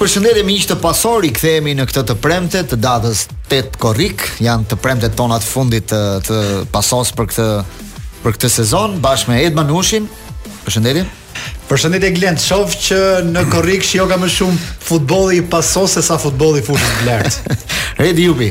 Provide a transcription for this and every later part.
Përshëndetje miq të PasOr-it, kthehemi në këtë të premte të datës 8 korrik, janë të premtet tona të fundit të, të PasOr për këtë për këtë sezon bashkë me Ed Manushin. Përshëndetje. Përshëndetje Glend, shoh që në korrik shijoka më shumë futbolli i PasOr sesa futbolli i fushës Glend. Redi Jupi.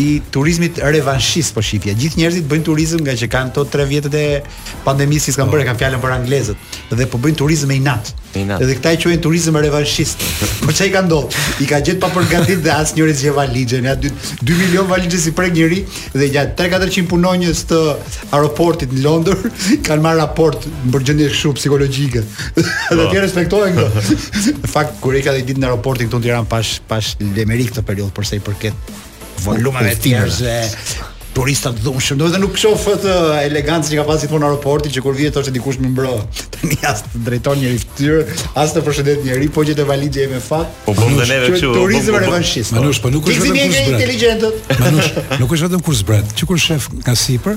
i turizmit revanshist po shifja. Gjithë njerëzit bëjnë turizëm nga që kanë ato 3 vjetët e pandemisë që s'kan bërë, kanë fjalën për anglezët dhe po bëjnë turizëm me inat. Me inat. Dhe këta e quajnë turizëm revanshist. Po ça i ka ndodhur? I ka gjetë papërgatitur dhe asnjëri s'gjen valixhen, nja 2 2 milion valixhe s'i prek njeri dhe nja 3-400 punonjës të aeroportit në Londër kanë marrë raport për gjendje kështu psikologjike. Dhe po. t'i respektohen këto. Në fakt kur ika një ditë në aeroportin këtu në Tiranë pashë pashë lemeri këtë periudhë përsa i përket volumeve të njerëzve, turista të dhunshëm. Domethënë nuk shoh atë elegancë që ka pas përpara aeroporti që kur vjen thoshte dikush më mbron. Tani as të drejton njeri fytyrë, as të përshëndet njeri, po gjete valixhe me fat. Po bëjmë dhe neve kështu. Turizëm revanshist. Manush, po nuk është vetëm kur zbret. Manush, nuk është vetëm kur zbret. Që kur shef nga sipër,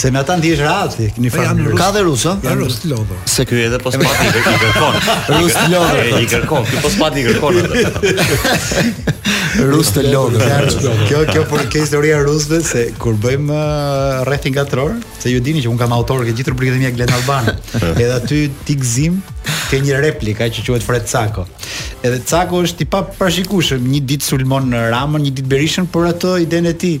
Se me ata ndihesh rehat ti, keni fare. Janë ka dhe rus, ë? Janë rus të lodhur. Se ky edhe po s'pati i kërkon. Rus të lodhur. Ai i kërkon, ky po s'pati i kërkon atë. Rus të lodhur. Kjo kjo për kjo historia e rusëve se kur bëjmë uh, rrethin katror, se ju e dini që un kam autor të gjithë rubrikave e mia Glen Alban. Edhe aty ti Gzim ke një replikë që quhet Fred Cako. Edhe Cako është i paparashikueshëm, një ditë sulmon Ramën, një ditë Berishën për atë idenë e tij.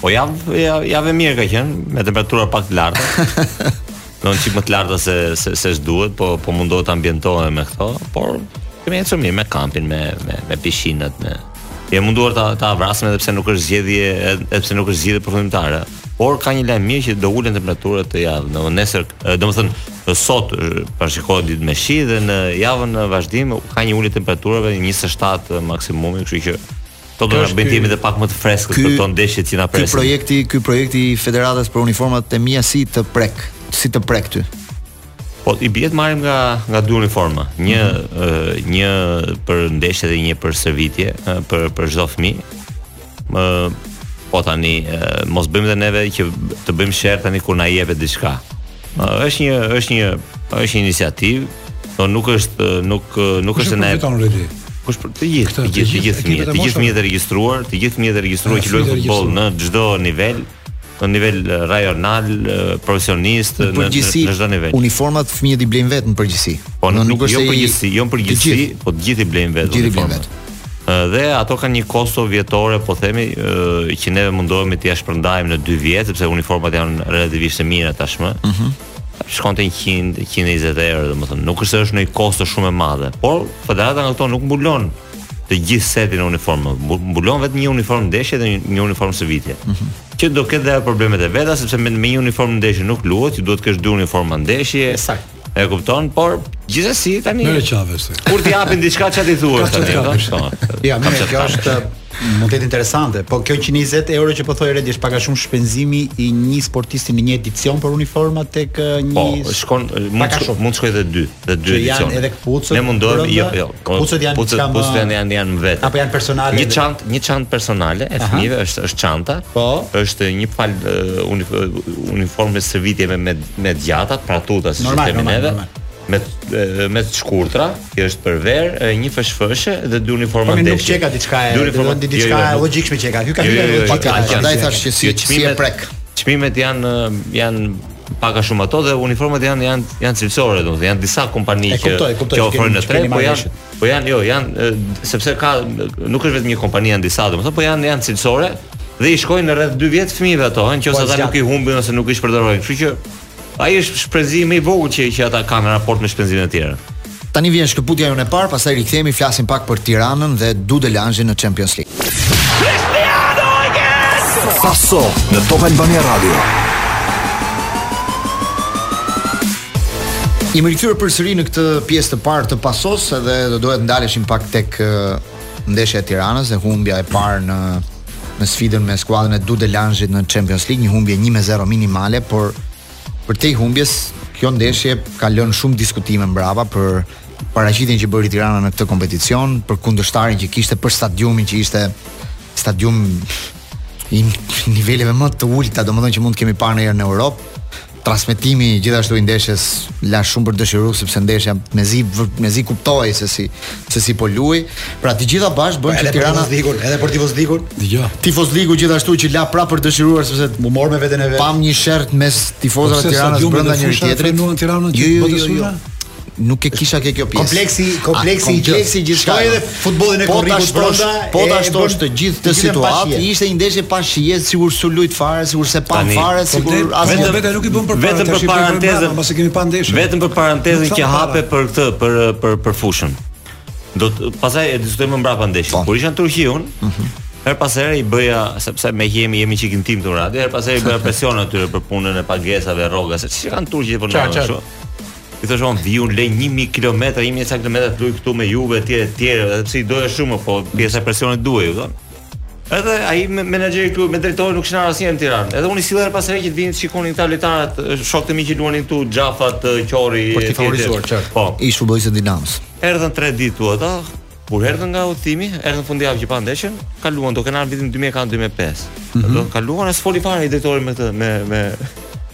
Po javë javë javë e mirë ka qenë, me temperatura pak të larta. Ndonjë çik më të larta se se se ç'duhet, po po mundohemi të ambientohemi me këto, por kemi ecur mirë me kampin, me me me pishinat, jemi munduar ta ta vrasim edhe pse nuk është zgjidhje, edhe pse nuk është zgjidhje përfundimtare. Por ka një lajm të mirë që do ulen temperaturat këtë javë. Domethënë nesër, domethënë sot parashikohet ditë me shi dhe në javën në vazhdim ka një ulje të temperaturave 27 maksimumi, kështu që Këto do na bëjnë të jemi edhe pak më të freskët për këto ndeshje që na presin. Ky projekti, ky projekti i Federatës për uniformat e mia si të prek, si të prek ty. Po i bie të marrim nga nga dy uniforma, një mm -hmm. një për ndeshje dhe një për stërvitje, për për çdo fëmijë. Po tani mos bëjmë edhe neve që të bëjmë share tani kur na jepet diçka. Është një është një është një iniciativë, po nuk është nuk nuk është ne. Kush rriti? Kush për të gjithë, të gjithë, të gjithë fëmijët, të gjithë fëmijët e regjistruar, të gjithë fëmijët e regjistruar që luajnë futboll në çdo nivel, në nivel rajonal, profesionist, në përgjithësi, në çdo nivel. Uniformat fëmijët i blejnë vetë në përgjithësi. Po nuk është jo përgjithësi, jo në përgjithësi, po të gjithë i blejnë vetë uniformat. dhe ato kanë një kosto vjetore, po themi, që neve mundohemi t'ia shpërndajmë në 2 vjet, sepse uniformat janë relativisht të mira tashmë. Ëh. Mm Shkon të 100, 120 euro, domethënë, nuk është se është një kosto shumë e madhe, por federata nga këto nuk mbulon të gjithë setin e uniformave, mbulon vetëm një uniformë ndeshje dhe një uniformë stërvitje. Ëh. Mm që do ketë dhe problemet e veta sepse me, me një uniformë ndeshje nuk luhet, ti duhet të kesh dy uniforma ndeshje. Sakt. E kupton, por gjithsesi tani. Merë çave se. Kur t'i japin diçka ça t'i thua tani, do të thotë. Ja, mirë kjo është mund të jetë interesante, po kjo 120 euro që po thoshte Redi është pak a shumë shpenzimi i një sportisti në një edicion për uniforma tek uh, një Po, shkon mund të shkojë, mund të shkojë edhe dy, dhe dy edicione. Janë edhe këpucët. Ne mundohemi jo, jo. Këpucët janë këpucët, këpucët janë janë janë vetë. Apo janë personale. Një çantë, një çantë personale e fëmijëve është është çanta. Po. Është një palë uh, uniformë stërvitje me me të gjata, pra tuta siç i themi neve. Me me të shkurtra, që është për verë, e një fëshfëshe dhe dy uniforma ndeshje. Po nuk qenka diçka e, domethënë diçka jo, jo, e logjikshme që ka. Ky ka hyrë në logjikë. Prandaj thashë që si si e prek. Çmimet janë janë pak a shumë ato dhe uniformat janë janë janë cilësore, domethënë janë disa kompani që që ofrojnë në treg, po janë Po janë, jo, janë sepse ka nuk është vetëm një kompani janë disa, domethënë po janë janë cilësore dhe i shkojnë rreth 2 vjet fëmijëve ato, nëse po, ata nuk i humbin ose nuk i shpërdorojnë. Kështu që ai është shpenzimi më i vogël që që ata kanë në raport me shpenzimet e tjera. Tani vjen shkëputja jonë e parë, pastaj rikthehemi flasim pak për Tiranën dhe Dudelanzhin në Champions League. Cristiano Ronaldo në Top Albania Radio. Jemi rikthyer përsëri në këtë pjesë të parë të pasos edhe do duhet të ndaleshim pak tek ndeshja e Tiranës dhe humbja e parë në në sfidën me skuadrën e Dudelanzhit në Champions League, një humbje 1-0 minimale, por përtej humbjes kjo ndeshje ka lënë shumë diskutime mbrapa për paraqitjen që bëri Tirana në këtë kompeticion, për kundërshtarin që kishte për stadiumin që ishte stadium i niveleve më të ulëta, domethënë që mund të kemi parë në Europë Transmetimi gjithashtu i ndeshjes la shumë për të dëshiru sepse ndeshja mezi mezi kuptohej se si se si po luhej. Pra të gjitha bashkë bën që Tirana edhe për edhe për tifozlikun. Jo. Tifozliku gjithashtu që la prapë për të dëshiruar sepse u morën me veten e vet. Pamë një sherr mes tifozëve të Tiranës brenda njëri tjetrit. Po pse sa gjumë të fituar në Tiranë? Jo, jo, jo. nuk e kisha ke kjo pjesë. Kompleksi, kompleksi i gjithë. gjithçka. Po edhe futbollin e po korrikut brenda. Po ta shohësh të gjithë këtë situatë, ishte një ndeshje pa shije, sikur s'u luajt fare, sikur s'u pa fare, po sikur as vetëm vetë nuk i bën për vetëm për parantezën, pse e kemi pa ndeshjen. Vetëm për parantezën që hape për këtë, për për për fushën. Po pastaj e diskutojmë mbrapa ndeshjen. Po. Kur isha në Turqi unë, mhm. Herë pas here i bëja sepse ne jemi jemi çik intim te radio, herë pas here i bëja presion atyre për punën e pagesave, rrogave, se çka kanë turqit po na ashtu. I thosha unë vij 1000 km, 1000 sa kilometra të luaj këtu me juve etj etj, edhe pse i doja shumë, po pjesa e presionit duhej, e kupton? Edhe ai me- menaxheri këtu me drejtorin nuk vinin asnjëherë në Tiranë. Edhe unë i sillja pas here që të vinin të shikonin këta lojtarët, e, shokët e mi që luanin këtu, Xhafat, e, Qorri, Për t'i etj, etj. favorizuar, qartë. Po. Ish futbollist i Dinamos. Erdhën 3 ditë tu ata, kur erdhën nga udhëtimi, erdhën fundjavë që pa ndeshjen, kaluan do kanë ardhur vitin 2004-2005. Do kaluan as foli fare drejtori me këtë me me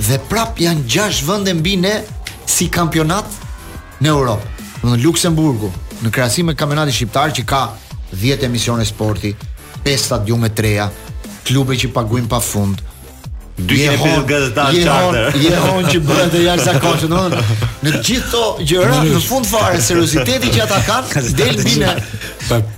dhe prap janë 6 vende mbi ne si kampionat në Europë. Luksemburgu, në krahasim me kampionatin shqiptar që ka 10 emisione sporti, 5 stadiume të reja, klube që paguajnë pafund, 250 gazetarë charter. Jehona që bëhet e jashtëzakonshme, domethënë në gjithë këto gjëra në fund fare serioziteti që ata kanë del mbi ne.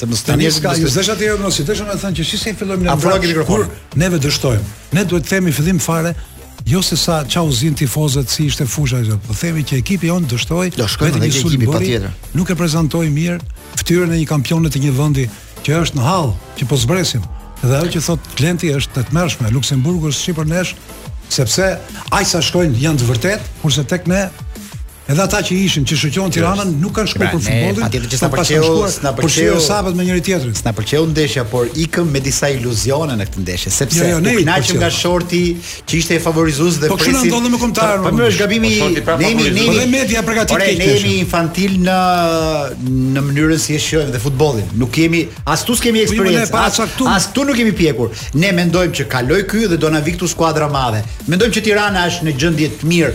Se mos tani është ka ju zësh atë jo mos i thëshë më thënë që si s'e fillojmë ne pra kur neve dështojmë. Ne duhet të themi fillim e fare Jo se sa ça u zunë tifozët si ishte fusha ajo. Po themi që ekipi jonë dështoi vetëm një sulm patjetër. Nuk e prezantoi mirë fytyrën e një kampioni të një vendi që është në hall, që po zbresim. Dhe ajo që thotë Klenti është e tmerrshme, Luksemburgu është sipër nesh, sepse aq sa shkojnë janë të vërtetë, kurse tek ne Edhe ata që ishin, që shoqëruan Tiranën, nuk kanë shkuar pra, për futbollin, patjetër që s'na po pëlqeu, s'na pëlqeu, s'u pamë me njëri tjetrin. S'na pëlqeu ndeshja, por ikëm me disa iluzione në këtë ndeshje, sepse jo, jo, u kënaqëm nga shorti që ishte favorizues dhe po presim. Po çfarë me kombëtaren? Po më është gabimi po i parë, ne jemi ne jemi media e papërgatitur. Ore, ne jemi infantilë në në mënyrën si e shohim dhe futbollin. Nuk kemi as, s'kemi, po jo, eksperiencë, as nuk jemi pjekur. Ne mendojmë që kaloi ky dhe do na vijë këtu skuadra e madhe. Mendojmë që Tirana është në gjendje të mirë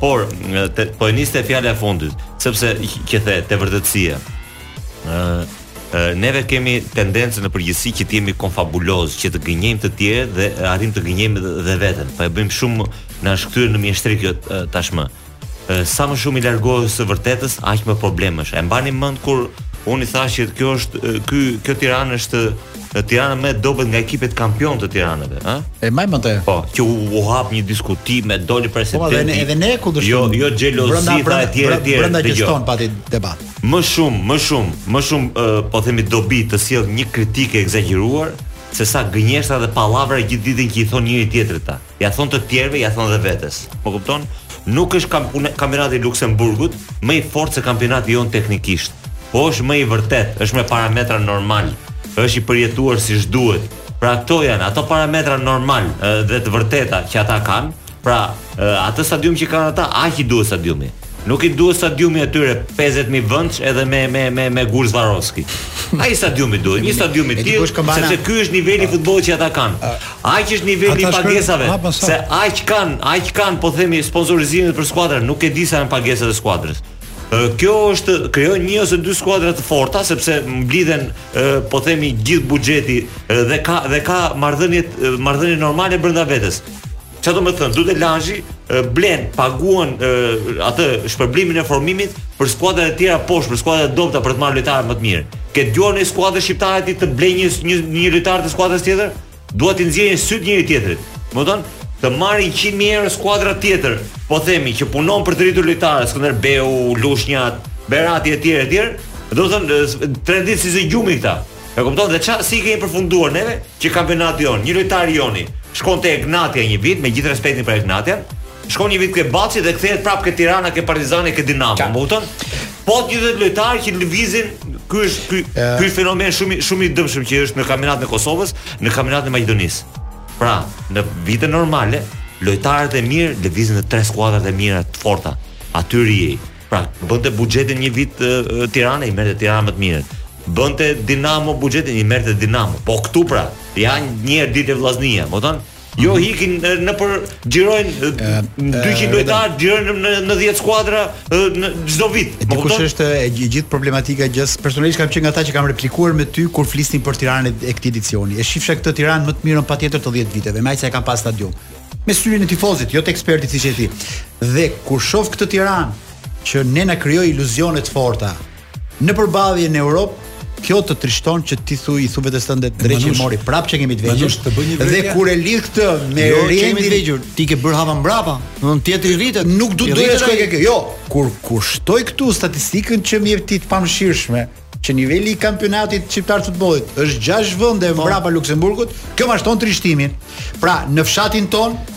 por te, po e nis te fjala e fundit, sepse që the te vërtetësia. Ë neve kemi tendencën në përgjithësi që të jemi konfabulozë, që të gënjejmë të tjerët dhe arrijmë të gënjejmë dhe veten. Po e bëjmë shumë, na është kthyer në mjeshtri kjo tashmë. Sa më shumë i largohesh së vërtetës, aq më problem është. E mbani mend kur unë ju thashë që kjo është ky kjo Tiranë është Tirana më e dobët nga ekipet kampione të Tiranave, ë? E më më te. Po, që u, u hap një diskutim me doli po, presidenti. Po, edhe, edhe ne ku dështon. Jo, jo xhelozi pra etj etj. Brenda që shton pati debat. Më shumë, më shumë, më shumë uh, po themi dobi të sjell një kritikë e ekzagjeruar se sa gënjeshtra dhe pallavra gjithë ditën që i thonë njëri tjetrit ta. Ja thonë të tjerëve, ja thonë dhe vetes. Më kupton? Nuk është kampune, kampionati i Luksemburgut më i fortë se kampionati ynë teknikisht. Po është më i vërtetë, është me parametra normalë, është i përjetuar siç duhet. Pra këto janë ato parametra normale dhe të vërteta që ata kanë. Pra, atë stadium që kanë ata, aq i duhet stadiumi. Nuk i duhet stadiumi atyre 50000 vendesh edhe me me me me gurë Swarovski. Ai stadium i duhet, një stadium i tillë, sepse ky është niveli i futbollit që ata kanë. Aq është niveli i pagesave, se aq kanë, aq kanë po themi sponsorizimin për skuadrën, nuk e di sa janë pagesat e skuadrës. Kjo është krijon një ose dy skuadra të forta sepse mblidhen po themi gjithë buxheti dhe ka dhe ka marrëdhënie marrëdhënie normale brenda vetes. Çfarë do të thotë, duhet Laçi blen, paguan atë shpërblimin e formimit për skuadrat e tjera poshtë, për skuadrat e dobëta për të marrë lojtarë më të mirë. Ke dëgjuar një skuadër shqiptare ti të blejë një një lojtar të skuadrës tjetër? Duan t'i nxjerrin sytë njëri tjetrit. Domethënë, të marrin njëqind mijë euro skuadra tjetër, po themi që punon për të rritur lojtarë, Skënderbeu, Lushnja, Berati etj etj. Domethënë, tre ditë s'i zë gjumi këta. E kupton dhe ça si kemi përfunduar neve që kampionati jon, një lojtar i joni, shkon te Egnatia një vit me gjithë respektin për Egnatian, shkon një vit ke Laçi dhe kthehet prapë ke Tirana, ke Partizani, ke Dinamo. Më kupton? Po të gjithë lojtarët që lëvizin, ky është ky ky është fenomen shumë shumë i dëmshëm që është në kampionatin e Kosovës, në kampionatin e Maqedonisë. Pra, në vite normale, lojtarët e mirë lëvizin te tre skuadrat e mira të forta. Aty rri. Pra, bënte buxhetin një vit Tirana i merrte Tirana më të mirë. Bënte Dinamo buxhetin i merrte Dinamo. Po këtu pra, janë një herë te Vllaznia, po thon, Jo mhm. ikin nëpër xhirojnë 200 lojtarë xhirojnë në në 10 skuadra në çdo vit. Po kush është e gjithë problematika që personalisht kam qenë nga ata që kam replikuar me ty kur flisnim për Tiranën e këtij edicioni. E shifsha këtë Tiranë më të mirën patjetër të 10 viteve, me aq sa e kam pa në stadium. Me syrin e tifozit, jo të ekspertit siç je ti. Dhe kur shoh këtë Tiranë që ne na krijoi iluzione të forta, Në përballje në Europë, kjo të trishton që ti thua i thua vetes tënde drejt dreqi e mori prapë qenkemi të vegjël. Dhe kur e lidh këtë me jo, s'jemi të vegjël, ti ke bërë hapa mbrapa, domethënë tjetri rritet. Nuk do të doja të shkoj ke kjo. Jo, kur kujtoj këtu statistikën që më jep ti të pamëshirshme, që niveli i kampionatit shqiptar të futbollit është 6 vende po. mbrapa Luksemburgut, kjo ma shton trishtimin. Pra, në fshatin tonë,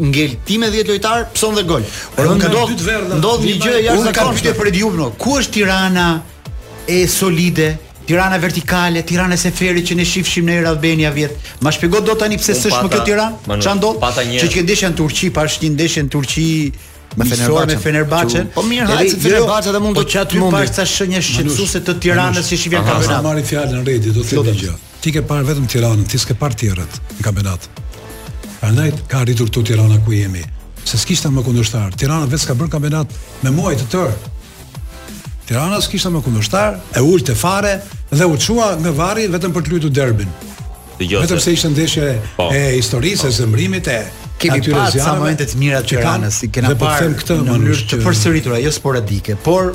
ngel ti me 10 lojtar, pëson dhe gol. Por unë ndodh dy të verdha. Ndodh një gjë e jashtëzakonshme. Unë kam pyetje për Ediun, no. ku është Tirana solide? Tirana vertikale, Tirana e Seferit që ne shifshim në Air Albania vjet. Ma shpjegon dot tani pse s'është më kjo Tiranë? Ça ndodh? Që që ndeshja në Turqi, pashë një ndeshje në Turqi me Fenerbahçe. Me Fenerbahçe. Po mirë, hajde se jo, Fenerbahçe dhe mund të çajë, mund. Po çfarë shenje shqetësuese të Tiranës që shifje në kampionat? Merr fjalën Redi, do të thotë gjë. Ti ke parë vetëm Tiranën, ti s'ke parë të tjerët në kampionat. Prandaj ka arritur këtu Tirana ku jemi, se s'kishte më kundërshtar. Tirana vetë s'ka bërë kampionat me muaj të tërë. Tirana s'kishte më kundërshtar, e ulte fare dhe u çua nga varri vetëm për të luajtur derbin. Dëgjo. Vetëm se ishte ndeshje po, e historisë, po, e zemërimit i kemi parë ca momente të mira të Tiranës, s'i kena parë këtë në mënyrë të përsëritur, jo sporadike, por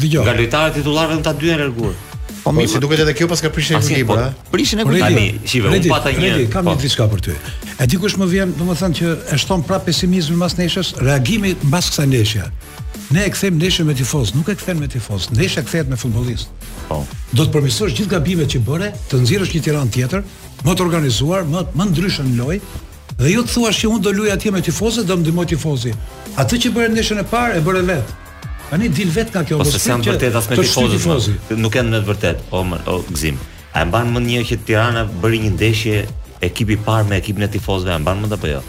Dëgjo. Nga lojtarët titullarë vetëm ta dy janë larguar. Po mirë, si duket edhe kjo paska prishë Asnjë, ekuilibra. po, ha? Prishin e Redi, ku je tani. Tani, shive, unë Redi, pata një- Redi, kam po. një diçka për ty. E di ku më vjen, domethënë që e shton prap pesimizmin mbas neshës, reagimi mbas kësaj neshje. Ne e kthejmë neshën me tifoz, nuk e kthen me tifoz. Nesha kthehet me futbollist. Po. Do të përmirësosh gjithë gabimet që bëre, të nxjerrësh një Tiranë tjetër, më të organizuar, më më ndryshe në lojë, dhe jo të thuash që unë do luaj atje me tifozët, do më ndihmoj tifozi. Atë që bëre në neshën e parë e bëre vetë. Tani dil vetë nga kjo, po s'janë vërtet as me tifozët. Nuk janë më të vërtetë, o o Gzim. A e mban mend një që Tirana bëri një ndeshje ekipi i parë me ekipin e tifozëve, a mban mend apo jo?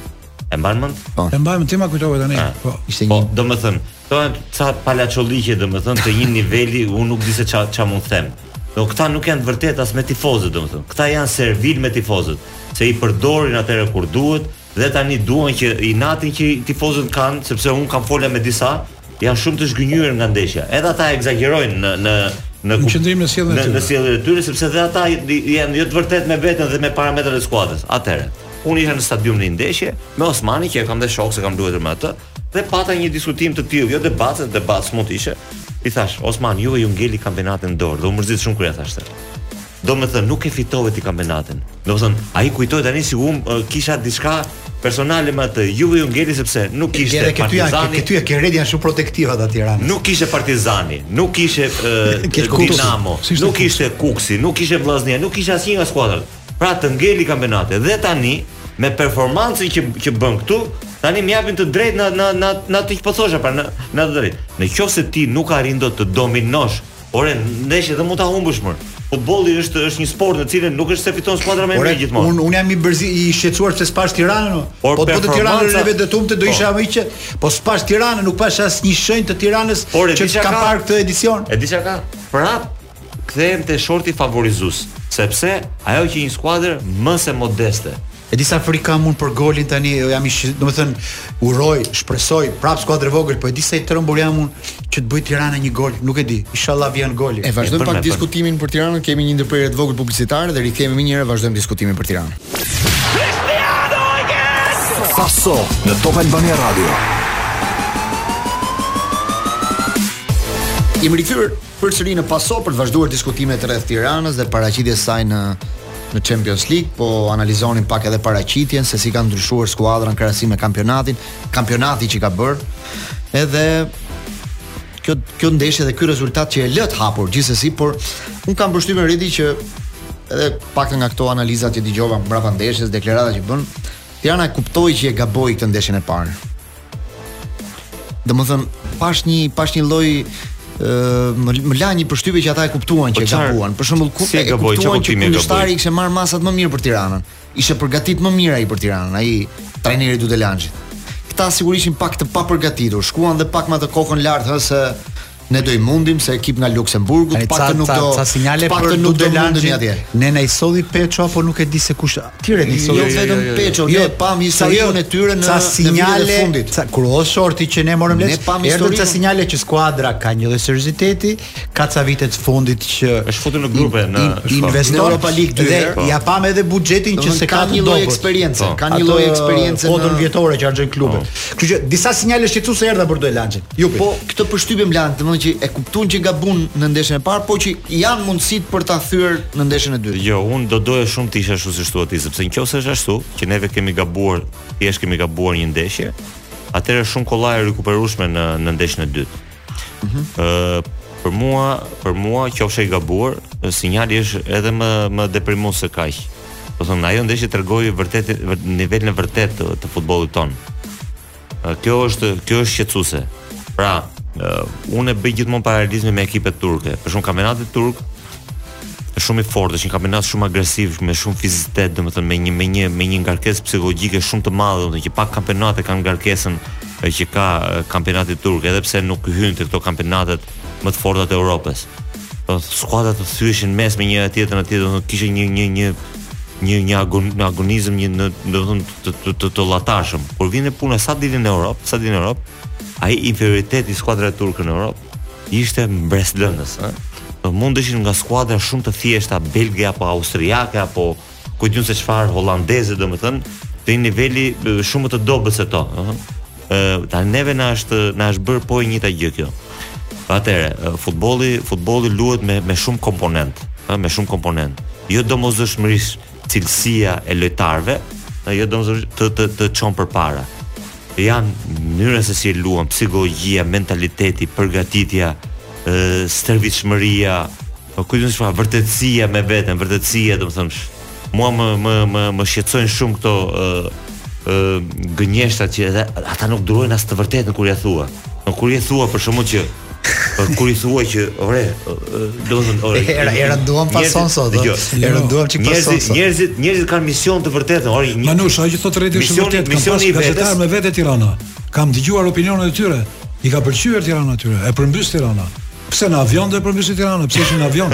E mban mend? Po. E mban mend ti ma kujtove tani. Ah. Po, ishte po, një. Po, domethën, këto janë ca palaçolliqe domethën të një niveli, unë nuk di se ça ça mund të them. Do këta nuk janë të vërtetë as me tifozët domethën. Këta janë servil me tifozët, se i përdorin atëherë kur duhet, dhe tani duan që inatin që tifozët kanë, sepse un kam folur me disa, janë shumë të zhgënjyer nga ndeshja. Edhe ata ekzagjerojnë në në në qëndrim, në sjelljen e tyre. Në sjelljen e tyre sepse dhe ata janë jo të vërtetë me veten dhe me parametrat e skuadrës. Atëherë, unë isha në stadium në ndeshje me Osmanin që e kam dhe shok se kam luajtur me atë dhe pata një diskutim të tillë, jo debat, debat s'mund të ishte. I thash, Osman, juve ju ngeli kampionati në dorë dhe u mërzit shumë kur ja thashë. Domethënë, nuk e fitove ti kampionatin. Domethënë, ai kujtoi tani sikur unë uh, kisha diçka personale me atë. Juve ju ngeli sepse nuk ishte Gere, partizani. Këtu e ke redi janë shumë protektiva të atira. Nuk ishte partizani, nuk ishte uh, dinamo, si nuk ishte kuksi, nuk ishte Vllaznia, nuk ishte asnjë nga skuadrat. Pra të ngeli kampionati. Dhe tani, me performancën që, që bën këtu, tani më japin të drejtë në, në, në, në atë që po thosha, pra në, në të drejtë. Në qoftë se ti nuk arrin dot të dominosh Ore, ndeshjen dhe mund ta humbësh më. Futbolli është është një sport në të cilin nuk është se fiton skuadra më e mirë gjithmonë. Unë un jam i bërzi i shqetësuar pse s'pashë Tiranën. Por po të shihja Tiranën e vetë të humbte do po. isha më i qetë. Po s'pashë Tiranën, nuk pashë asnjë shenjë të Tiranës që kam parë këtë edicion. E di çka ka? Prap kthehem te shorti favorizues, sepse ajo qe një skuadër më se modeste, E di sa frikë kam unë për golin tani, jo jam i shqetësuar, domethënë uroj, shpresoj prap skuadër vogël, po e di sa i trembur jam unë që të bëj Tirana një gol, nuk e di. Inshallah vjen goli. E vazhdojmë pak diskutimin për Tiranën, kemi një ndërprerje të vogël publicitare dhe rikthehemi menjëherë vazhdojmë diskutimin për Tiranën. Cristiano Ronaldo! Paso në Top Albania Radio. Jemi rikthyer përsëri në Paso për të vazhduar diskutimet rreth Tiranës dhe paraqitjes së saj në në Champions League, po analizonim pak edhe paraqitjen se si ka ndryshuar skuadra në krahasim me kampionatin, kampionati që ka bër. Edhe kjo kjo ndeshje dhe ky rezultat që e lë të hapur gjithsesi, por un kam përshtypjen Redi që edhe pak nga këto analizat që dëgjova mbrapa ndeshjes, deklaratat që bënë, Tirana e kuptoi që e gaboi këtë ndeshjen e parë. Domethën pash një pash një lloj më, më la një përshtypje që ata e kuptuan që po gabuan. Për shembull, ku si e, e kuptuan që kundërshtari kishte marr masat më mirë për Tiranën. Ishte përgatit më mirë ai për Tiranën, ai trajneri i Dudelanxhit. Këta sigurisht ishin pak të papërgatitur, shkuan dhe pak me kokën lart, hë se Ne do i mundim se ekip nga Luksemburgu të paktën nuk do. Ca sinjale për nuk do mundemi atje. Ne na i solli Peço apo nuk e di se kush. Tjetër na i solli. Jo vetëm Peço, ne pam historinë e tyre në vitet e fundit. Ça kur u hodh shorti që ne morëm lëndë. Ne pam historinë. Ca sinjale që skuadra ka një lloj serioziteti, ka ca vite të fundit që është futur në grupe në mos gaboj në Europa League dy herë. Po. Ja pam edhe buxhetin që se ka një lloj eksperiencë, po. ka një lloj eksperiencë në kuotën vjetore që harxhojnë klubet. Po. Kështu që disa sinjale shqetësuese erdhën për Dudelanxhin. Jo, po këtë përshtypje më lan, domethënë që e kuptuan që gabuan në ndeshjen e parë, po që janë mundësitë për ta thyer në ndeshjen e dytë. Jo, unë do doja shumë të ishte ashtu si thua ti, sepse nëse është ashtu, që neve kemi gabuar, thjesht kemi gabuar një ndeshje, atëherë është shumë kollaj e rikuperueshme në në ndeshjen e dytë. Ëh, mm -hmm. për mua, për mua qofsha i gabuar, sinjali është edhe më deprimues se kaq. Domethënë ajo ndeshje tregoi vërtet nivelin e vërtet të, të futbollit tonë. Kjo është kjo është shqetësuese. Pra, unë bëj gjithmonë paralelizme me ekipet turke. Për shembull kampionati turk është shumë i fortë, është një kampionat shumë agresiv, me shumë fizicitet, domethënë me një me një me një ngarkesë psikologjike shumë të madhe, domethënë që pak kampionate kanë ngarkesën që ka kampionati turk, edhe pse nuk hyn te këto kampionatet më të forta të Evropës. Po skuadrat thyheshin mes me njëra tjetrën atje, domethënë kishte një një një një një agon, agonizëm, një në domethënë të të të, të llahtarshëm. Kur vjen puna sa dilin në Europë, sa dilin në Europë, ai inferioriteti i skuadrave turke në Europë ishte mbresëlënës, ë. Po mundeshin nga skuadra shumë të thjeshta belge apo austriake apo ku di un se çfarë holandeze, domethënë, të një niveli shumë më të dobët se ato, ëh. Ë, tani neve na është na është bërë po e njëjta gjë kjo. Atëherë, futbolli, futbolli luhet me me shumë komponent, ëh, me shumë komponent. Jo domosdoshmërisht cilësia e lojtarëve, jo domethënë të çon përpara. Jan mënyra se si luan, psikologjia, mentaliteti, përgatitja, ë stërvitshmëria, po ku di un se çfarë vërtetësia me veten, vërtetësia, domethënë, mua më më më më shqetësojnë shumë këto ë ë gënjeshtra që edhe ata nuk durojnë as të vërtetën kur ja thua. kur ja thua për shembull që Po kur i thua që, ore, do të thonë, ore. Era era duam pa son sot. Jo, era duam çik pa son sot. Njerëzit, njerëzit kanë mision të vërtetë, ore. Manush, ajo që thotë rreti është vërtet, kanë pas gazetarë me vete Tirana. Kam dëgjuar opinionet e tyre. I ka pëlqyer Tirana atyre. E përmbys Tirana. Pse në avion do e përmbysë Tirana? Pse ishin në avion?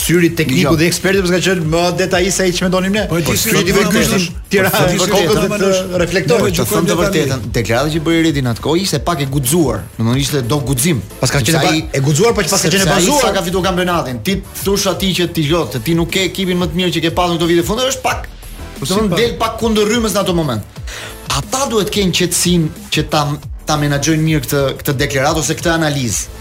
Syri tekniku dhe eksperti mos ka qenë më detajist se ai që mendonim ne. Po ti syri ti vetë kështu ti ra ti kokën dhe të reflekton. Po them të vërtetën, deklarata që bëri Redi në atë kohë ishte pak e guxuar. Domthonë ishte do guxim. Po s'ka qenë aq e guxuar po ka qenë bazuar. Se ka fituar kampionatin? T'i thuash atij që ti jo, ti nuk ke ekipin më të mirë që ke pasur këto vitet e fundit, është pak. Po do të del pak kundër rrymës në atë moment. Ata duhet të kenë qetësinë që ta ta menaxhojnë mirë këtë këtë deklaratë ose këtë analizë.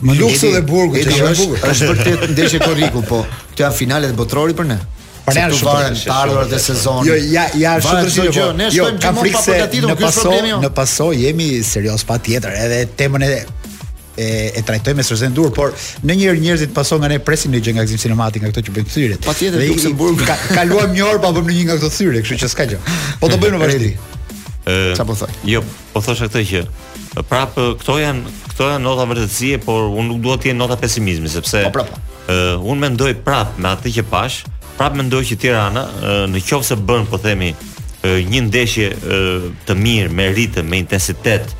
Ma luksi dhe burgu, Edi, është, burgu. është vërtet ndeshje korriku, po këto janë finalet e botërorit për ne. Për ne shumë varen të ardhurat e sezonit. Jo, ja, ja është shumë rëndësishme. Jo, ne jo, shkojmë gjithmonë pa përgatitur, ky është problemi. Jo. Ne pastaj jemi serioz patjetër, edhe temën e e e trajtojmë me seriozitetin e duhur, por ndonjëherë njerëzit pastaj nga ne presin një gjë nga gzim sinematik nga këto që bëjnë thyrje. Patjetër Luksemburg, ka, kaluam një orë pa bërë ndonjë nga këto thyrje, kështu që s'ka gjë. Po do bëjmë në vazhdim. Ë, çfarë po thoja? Jo, Po thosha këtë që prapë këto janë këto janë nota vërtetësie, por unë nuk dua të jenë nota pesimizmi sepse po, prapë. Uh, unë mendoj prapë me atë që pashë, prapë mendoj që Tirana uh, në qoftë se bën po themi uh, një ndeshje uh, të mirë me ritëm, me intensitet,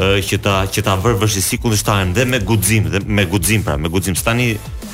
që ta që ta vërë në vështirësi kundërshtarin dhe me guxim dhe me guxim pra me guxim tani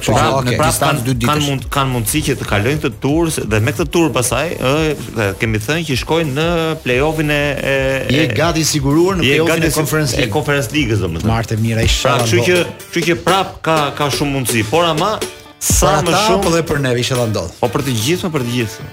Pra, pra, okay. pra kanë dy ditësh. Kanë mund kanë mundësi që të kalojnë këtë tur dhe me këtë tur pasaj ë kemi thënë që shkojnë në play-offin e e je gati siguruar në play-offin e Conference League. E Conference League-ës domethënë. Marrtë të mirë ishalla. Pra, kështu që kështu që prap ka ka shumë mundësi, por ama sa më shumë po dhe për neve që të ndodhë. Po për të gjithë, për të gjithë.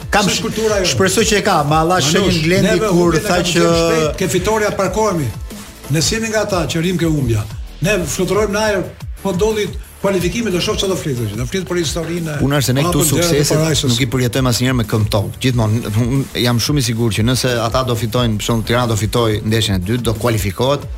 Kam sh... kultura jo. Shpresoj që e ka, ma Allah, shembull Glendi kur tha që ke fitorja të parkohemi. Ne jemi nga ata që rrimë ke humbja. Ne fluturojmë në ajër, po ndodhi kualifikimi do shohësh çfarë do flitet, që do flitet për historinë. Unë, se ne këtu sukseset nuk i përjetojmë asnjëherë me këmbë në tokë. Gjithmonë jam shumë i sigurt që nëse ata do fitojnë, për shembull Tirana do fitojë ndeshjen e dytë, do kualifikohet,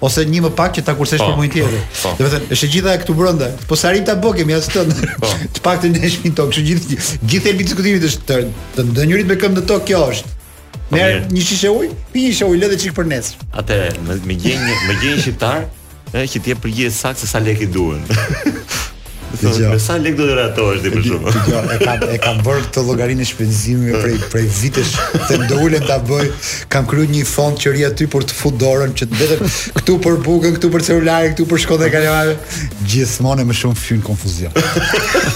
ose një më pak që ta kursesh po, për muajin tjetër. Po, po. Do të thënë, është e gjitha këtu brenda. Po sa rrimë ta bëjmë, kemi jashtë. Të paktën ne shkelim tokë, kështu gjithë gjithë thelbi i diskutimit është të, të ndenjurit me këmbë në tokë, kjo është. Merr një shishe ujë, pi një shishe ujë lër dhe çik për nesër. A të më gjeni, më gjeni shqiptar, ë që të jep përgjigje të saktë se sa lekë duhen. Me sa lekë do të rehatohesh ti për shkak? Dëgjo, e kam e kam bërë këtë llogarinë e shpenzimeve prej prej vitesh, tentuar ta bëj. Kam krijuar një fond që rri aty për të futur dorën që vetëm këtu për bukën, këtu për celularin, këtu për shkollën e kalamajve. Gjithmonë më shumë hyn konfuzion.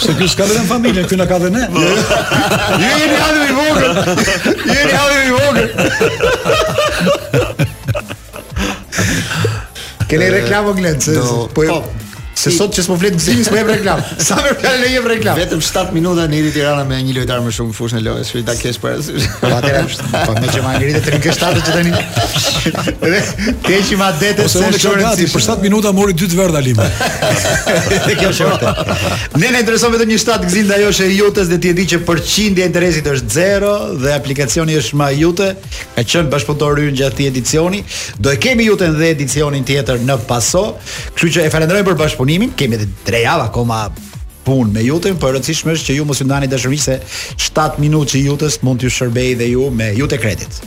Se ky s'ka vetëm familje, ky na ka dhe ne. Po. Ju jeni halli i vogël. Ju jeni halli i vogël. Keni reklamë Glen, se po, po jo. Se sot që s'po flet Gëzimi, s'po jep reklam. Sa më flet na jep reklam. Vetëm 7 minuta luajti Tirana me një lojtar më shumë në fushë në lojë, që ta kesh parasysh. Po atëra, po meqë ma ngrite tri shtata që tani. Edhe ti që ma the se unë shoh gati për 7 minuta mori dy të verdha Limaj. Dhe kjo është vërtet. Neve na intereson vetëm një shtatë Gëzim ajo është e Jutës dhe ti e di që përqindja e interesit është zero dhe aplikacioni është MyIute. Ka qenë bashkëpunëtor yni gjatë këtij edicioni. Do e kemi juten dhe edicionin tjetër në Paso. Kështu që e falenderojmë për bashkëpunimin. Kemi edhe tre javë akoma punë me juten, por rëndësishme është që ju mos ju ndani dashurisë se 7 minutëshi i jutës mund t'ju shërbej dhe ju me jute kredit.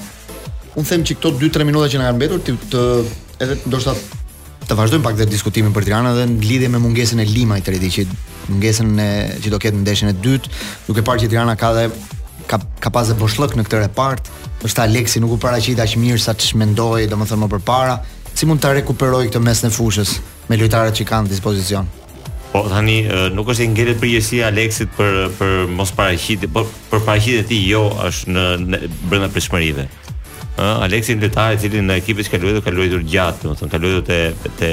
Unë them që këto 2-3 minuta që na kanë mbetur të, të edhe ndoshta Të vazhdojmë pak dhe diskutimin për Tiranën dhe në lidhje me mungesën e Limajt Redit që mungesën që do ketë në ndeshjen e dytë, duke parë që Tirana ka dhe ka ka pasë boshllëk në këtë repart, është Aleksi nuk u paraqit aq mirë sa ç'mendohej, domethënë më përpara, si mund ta rekuperoj këtë mesin e fushës me lojtarët që kanë në dispozicion. Po tani nuk është se ngelet përgjegjësia e Aleksit për për mos paraqitje, po për paraqitjen e tij jo edhe në, në brenda pritshmërive. Ë, Aleksi është lojtar i cili në ekipet që ka luajtur, ka luajtur gjatë, domethënë ka luajtur te te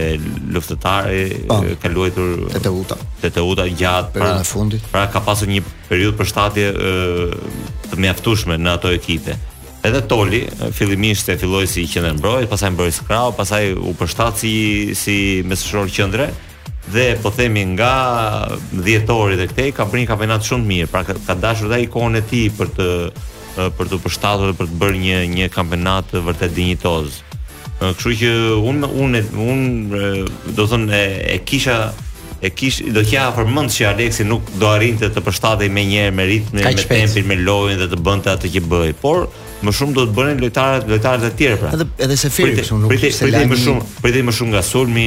Luftëtari, po. ka luajtur te Teuta. Te Teuta gjatë, në fund. Pra ka pasur një periudhë përshtatje të mjaftueshme në ato ekipe. Edhe Toli fillimisht e filloi si qendër mbrojtës, pastaj mbrojtës krahu, pastaj u përshtat si si mesfushor qendre. Ë dhe po themi nga dhjetori dhe këtej ka bërë një kampionat shumë të mirë, pra ka, ka dashur dhe ai kohën e tij për të për t'u përshtatur dhe për të bërë një një kampionat vërtet dinjitoz. Kështu që un un un do të thoja e, e kisha e kish do ta kisha me mend se Alexi nuk do arrinte të përshtatej menjëherë me ritmin, me tempin, me lojën dhe të bënte atë që bëi. Por më shumë do të bënin lojtarët, lojtarët e tjerë pra. Edhe edhe Seferi kështu nuk, pritej më shumë, pritej më shumë nga sulmi,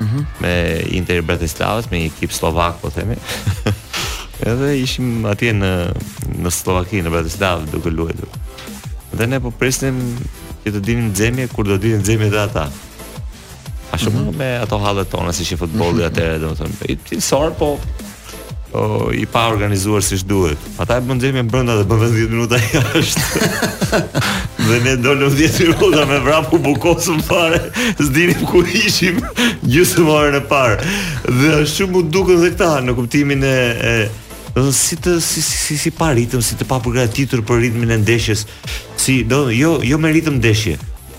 mm -hmm. me Interin e Bratislavës, me një ekip sllovak, po themi. Edhe ishim atje në në Sllovaki, në Bratislavë duke luajtur. Dhe ne po prisnim që të dilnim nxemje kur do dilnin nxemje dhe ata. Ashtu mm -hmm. me ato hallet tona siç ishte futbolli mm -hmm. atëherë, domethënë, i, i sor po po, i paorganizuar siç duhet. Ata e bënë nxemjen brenda dhe bënë 10 minuta jashtë. dhe ne dolëm 10 minuta me vrap u bllokuam fare, s'dinim ku ishim gjysmë orën e parë. Dhe ashtu m'u dukën dhe këta në kuptimin e, e do të si të si si si, si pa ritëm, si të papërgatitur për ritmin e ndeshjes, si do jo jo me ritëm ndeshje.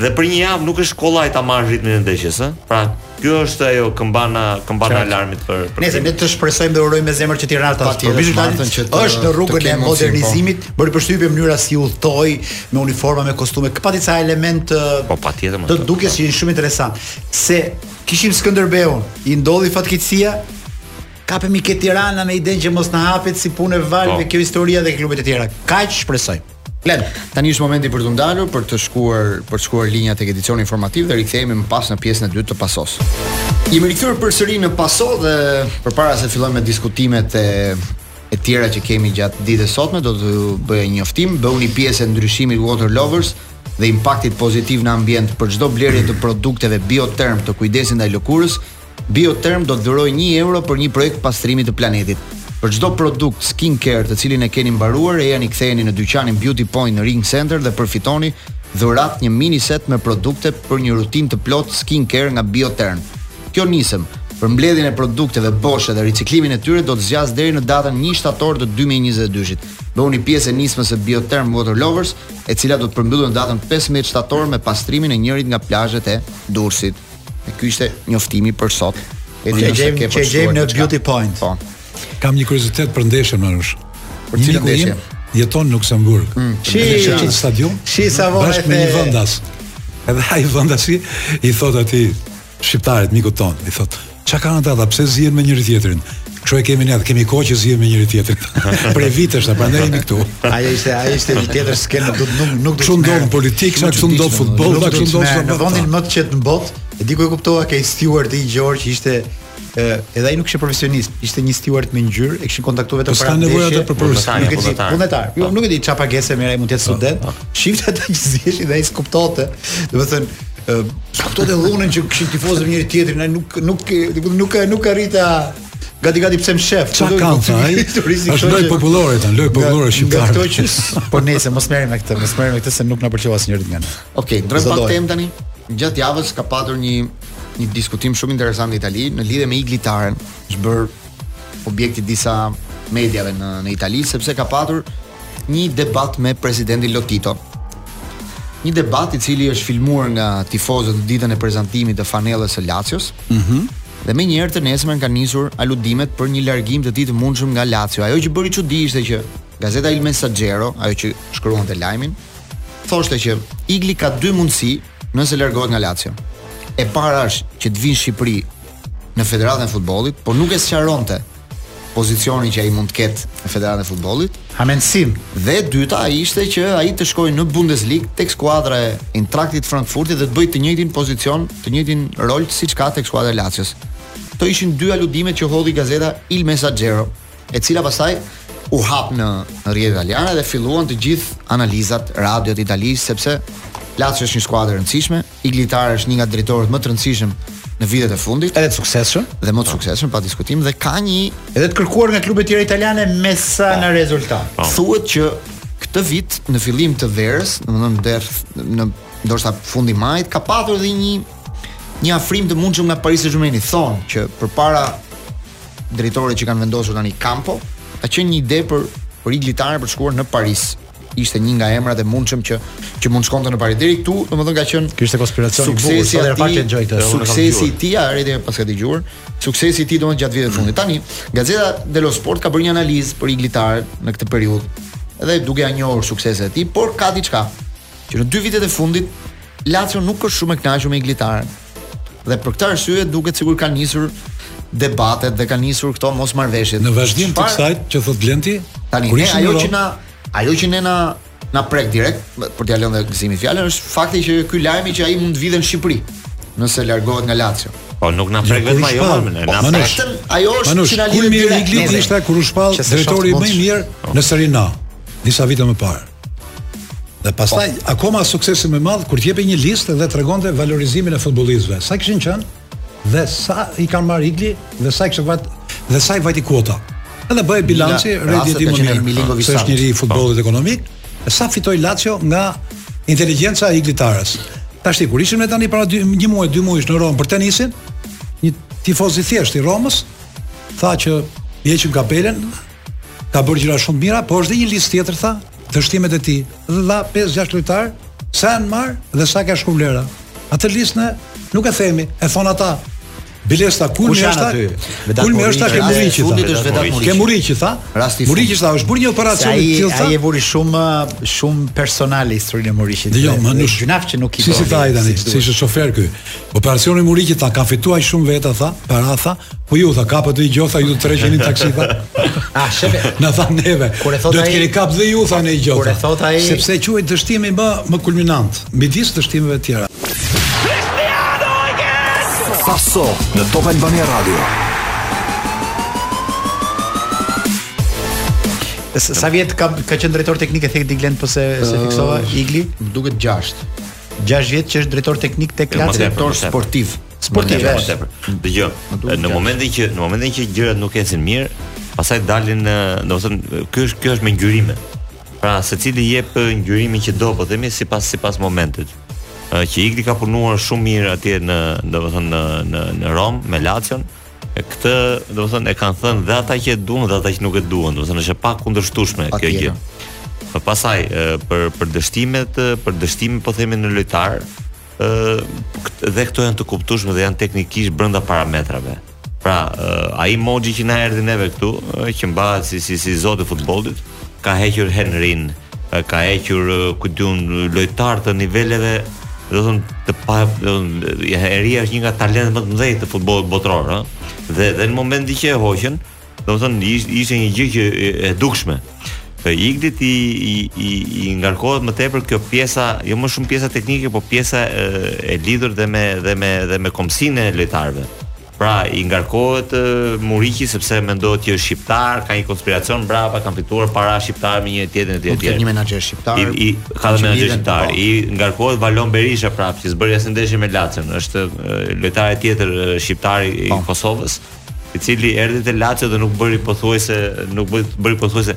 Dhe për një javë nuk është kollaj ta marrë ritmin e ndeshjes, ë? Pra, kjo është ajo këmbana, këmbana alarmit për për. Nëse ne të shpresojmë dhe urojmë me zemër që Tirana ta shpërblejë rezultatin që të, është në rrugën e po. modernizimit, po. bëri përshtypje mënyra si udhtoi me uniforma me kostume, ka pati ca element po patjetër. Të dukej si shumë interesant se kishim Skënderbeun, i ndodhi fatkeqësia, kapemi ke Tirana me idenë që mos na hapet si punë e valëve po. kjo historia dhe klubet e tjera. Kaq shpresojmë. Len, tani është momenti për t'u ndalur, për të shkuar, për të shkuar linja tek edicioni informativ dhe rikthehemi më pas në pjesën e dytë të pasos. Jemi rikthyer përsëri në paso dhe përpara se fillojmë me diskutimet e e tjera që kemi gjatë ditës sotme, do të bëj një njoftim, bëhuni pjesë e ndryshimit Water Lovers dhe impaktit pozitiv në ambient për çdo blerje të produkteve Biotherm të kujdesit ndaj lëkurës, Biotherm do të dhurojë një euro për një projekt pastrimi të planetit. Për çdo produkt skin care të cilin e keni mbaruar, ejani ktheheni në dyqanin Beauty Point në Ring Center dhe përfitoni dhuratë një mini set me produkte për një rutinë të plotë skin care nga Biotherm. Kjo nismë, për mbledhjen e produkteve boshe dhe riciklimin e tyre do të zgjasë deri në datën një shtator të dy mijë e njëzet e dyshit. Bëhuni pjesë e nismës së Biotherm Water Lovers, e cila do të përmbyllet në datën pesëmbëdhjetë shtator me pastrimin e njërit nga plazhet e Durrësit. E ky ishte njoftimi për sot. E që gjejmë që gjejmë në Beauty Point. Po. Kam një kuriozitet për ndeshjen më rush. Për cilën ndeshje? Jeton në Luksemburg. Mm, Shkoi në stadium? Çi sa vonë bashkë me një vendas. Edhe ai vendasi i thotë atij shqiptarit mikut tonë, i thotë Çka kanë ata dha, pse zihen me njëri tjetrin? Kështu e kemi ne, kemi kohë që zihen me njëri tjetrin. Prej vitesh, prandaj jemi këtu. Ai ishte, ai ishte një tjetër skenë, nuk nuk nuk do të çon dot politikë, sa çon dot futboll, sa çon dot futboll. Në vendin më të qetë në botë, e di ku e kuptova ke stewardi, Xhorxh, ishte edhe ai nuk ishte profesionist, ishte një steward me ngjyrë, e kishin kontaktuar vetëm për para. Sa nevojë atë për profesionistë, nuk e di, vullnetar. Jo, nuk e di çfarë pagese merr ai mund të jetë student. Shifte ata që ziheshin dhe ai s'kuptonte. Do të thënë, Ë, s'kuptonte dhunën që kishin tifozët me njëri tjetrin, ai nuk nuk nuk nuk ka nuk arrinte gati gati pse më shef. Çfarë ka, thë ai? Është lojë popullore tani, lojë popullore shqiptare. Këto që po nejse, mos merrem me këtë, mos merrem me këtë se nuk na pëlqeu asnjërit nga ne. Okej, ndrojmë pak temë tani. Gjatë javës ka patur një një diskutim shumë interesant në Itali në lidhje me Igli Taren. Është bërë objekt i disa mediave në në Itali sepse ka patur një debat me presidentin Lotito. Një debat i cili është filmuar nga tifozët në ditën e prezantimit të fanellës së Lazios. Mhm. Mm dhe menjëherë të nesërmen kanë nisur aludimet për një largim të tij të mundshëm nga Lazio. Ajo që bëri çudi ishte që gazeta Il Messaggero, ajo që shkruante lajmin, thoshte që Igli ka dy mundësi nëse largohet nga Lazio. E para është që të vijë në Shqipëri në Federatën e Futbollit, por nuk e sqaronte pozicionin që ai mund të ketë në Federatën e Futbollit. Hamendsim. Dhe e dyta ishte që ai të shkojë në Bundesliga tek skuadra e Eintrachtit Frankfurtit dhe të bëjë të njëjtin pozicion, të njëjtin rol siç ka tek skuadra e Lazios. Këto ishin dy aludimet që hodhi gazeta Il Messaggero, e cila pastaj u hap në rrjetet italiane dhe filluan të gjithë analizat, radiot e Italisë sepse Lazio është një skuadër e rëndësishme, Igli Tare është një nga drejtorët më të rëndësishëm në vitet e fundit. Edhe të suksesshëm. Dhe më të suksesshëm pa diskutim dhe ka një edhe të kërkuar nga klubet tjera italiane me sa më rezulton. Po. Thuhet që këtë vit në fillim të verës, domethënë der në ndoshta fundi majit ka patur edhe një një afrim të mundshëm nga Paris Saint-Germain. Thonë që përpara drejtorit që kanë vendosur tani Campo, ka qenë një ide për për Igli Taren për të shkuar në Paris. ishte një nga emrat e mundshëm që që mund shkonte në Paris deri këtu, domethënë ka qenë kishte konspiracion i bukur, sot herën e parë e dëgjoj këtë. Suksesi i tij, arrin dhe paska dëgjuar, suksesi i tij domethënë gjatë viteve fundit. Tani, gazeta dello Sport ka bërë një analizë për Igli Taren në këtë periudhë. Edhe duke ia njohur sukseset e tij, por ka diçka që në dy vitet e fundit Lazio nuk është shumë e kënaqur me Igli Taren. Dhe për këtë arsye duket sikur kanë nisur debatet dhe kanë nisur këto mosmarrëveshje. Në vazhdim të kësaj që thot Blendi, tani ne ajo që na ajo që ne na na prek direkt për t'ia lënë Gëzimit fjalën është fakti që ky lajmi që ai mund të vijë në Shqipëri nëse largohet nga Lazio. Po nuk na prek vetëm ajo, na po, prek ajo është që na lidh direkt. Kur ishte kur u shpall drejtori më i mirë në Serie A disa vite më parë. Dhe pastaj po. akoma suksesi më i madh kur jepej një listë dhe tregonte valorizimin e futbollistëve. Sa kishin qenë dhe sa i kanë marrë Igli dhe sa kishte vajt dhe sa i vajti kuota. Edhe bëhej bilanci Redi di më mirë Milinkovic është njëri i futbollit po. ekonomik. E sa fitoi Lazio nga inteligjenca e Igli Tares. Tash kur ishim ne tani para dy, një muaj, dy muaj në Romë për tenisin, një tifoz i thjeshtë i Romës tha që i heqim kapelen, ka bërë gjëra shumë të mira, por është dhe një listë tjetër tha, dështimet e tij. Dhe dha 5-6 lojtar, sa janë marr dhe sa ka shku vlera. Atë listë ne nuk e themi, e thon ata. Biles tha kulmi është tha? Kulmi është tha ke Muriqi tha? Fundit është Vedat Muriqi. Ke Muriqi tha? Muriqi tha është bërë një operacion i tillë tha. Ai e vuri shumë shumë personale historinë e Muriqit. Jo, më nuk gjynaf që nuk i. Si si tha ai tani? Si është shofer ky? Operacioni Muriqi tha kanë fituar shumë veta tha, para tha, po ju tha kapët dhe i gjotha ju të treqeni taksi tha. ah, shefe. Na tha neve. Kur e thot ai, keni kap dhe ju tha ne i gjotha. Kur e thot ai, sepse quhet dështimi më më kulminant, midis dështimeve të tjera. Cristiano Ronaldo! Pasó në Top Albania Radio. Sa vjet ka ka qenë drejtor teknik e thekë Diglen po se se fiksova Igli? Më duket 6. 6 vjet që është drejtor teknik tek Lazio, drejtor sportiv. Sportiv. Dëgjo. Në momentin që në momentin që gjërat nuk ecin mirë, pastaj dalin, domethënë, ky është kjo është me ngjyrime. Pra, secili jep ngjyrimin që do, po themi sipas sipas momentit. Që Igli ka punuar shumë mirë atje në, domethënë në në në Rom me Lazion, E këtë, domethënë, e kanë thënë dhe ata që e duan dhe ata që nuk e duan, domethënë është e pakundërshtueshme kjo gjë. Po pastaj për për dështimet, për dështimin po themi në lojtar, ë dhe këto janë të kuptueshme dhe janë teknikisht brenda parametrave. Pra, ai Moxhi që na erdhi neve këtu, që mbahet si si si zoti i futbollit, ka hequr Henrin, ka hequr ku di unë lojtarë të niveleve domethënë të pa do Henri është një nga talentet më të mëdhenj të futbollit botëror, ëh. Dhe dhe në momentin që e hoqën, domethënë ishte një gjë që e dukshme. Te Iglit i i i, i ngarkohet më tepër kjo pjesa, jo më shumë pjesa teknike, por pjesa e, e lidhur dhe me dhe me dhe me kombësinë e lojtarëve. Pra i ngarkohet Muriqi sepse mendohet që është shqiptar, ka një konspiracion brapa, kanë fituar para shqiptarët me njëri-tjetrin etj etj. Ka një menaxher shqiptar. I, i ka një menaxher shqiptar. Po. I ngarkohet Valon Berisha prap që s'bëri asnjë ndeshje me Lacion. Është lojtari tjetër shqiptar i po. Kosovës, i cili erdhi te Lazio dhe nuk bëri pothuajse nuk bëri pothuajse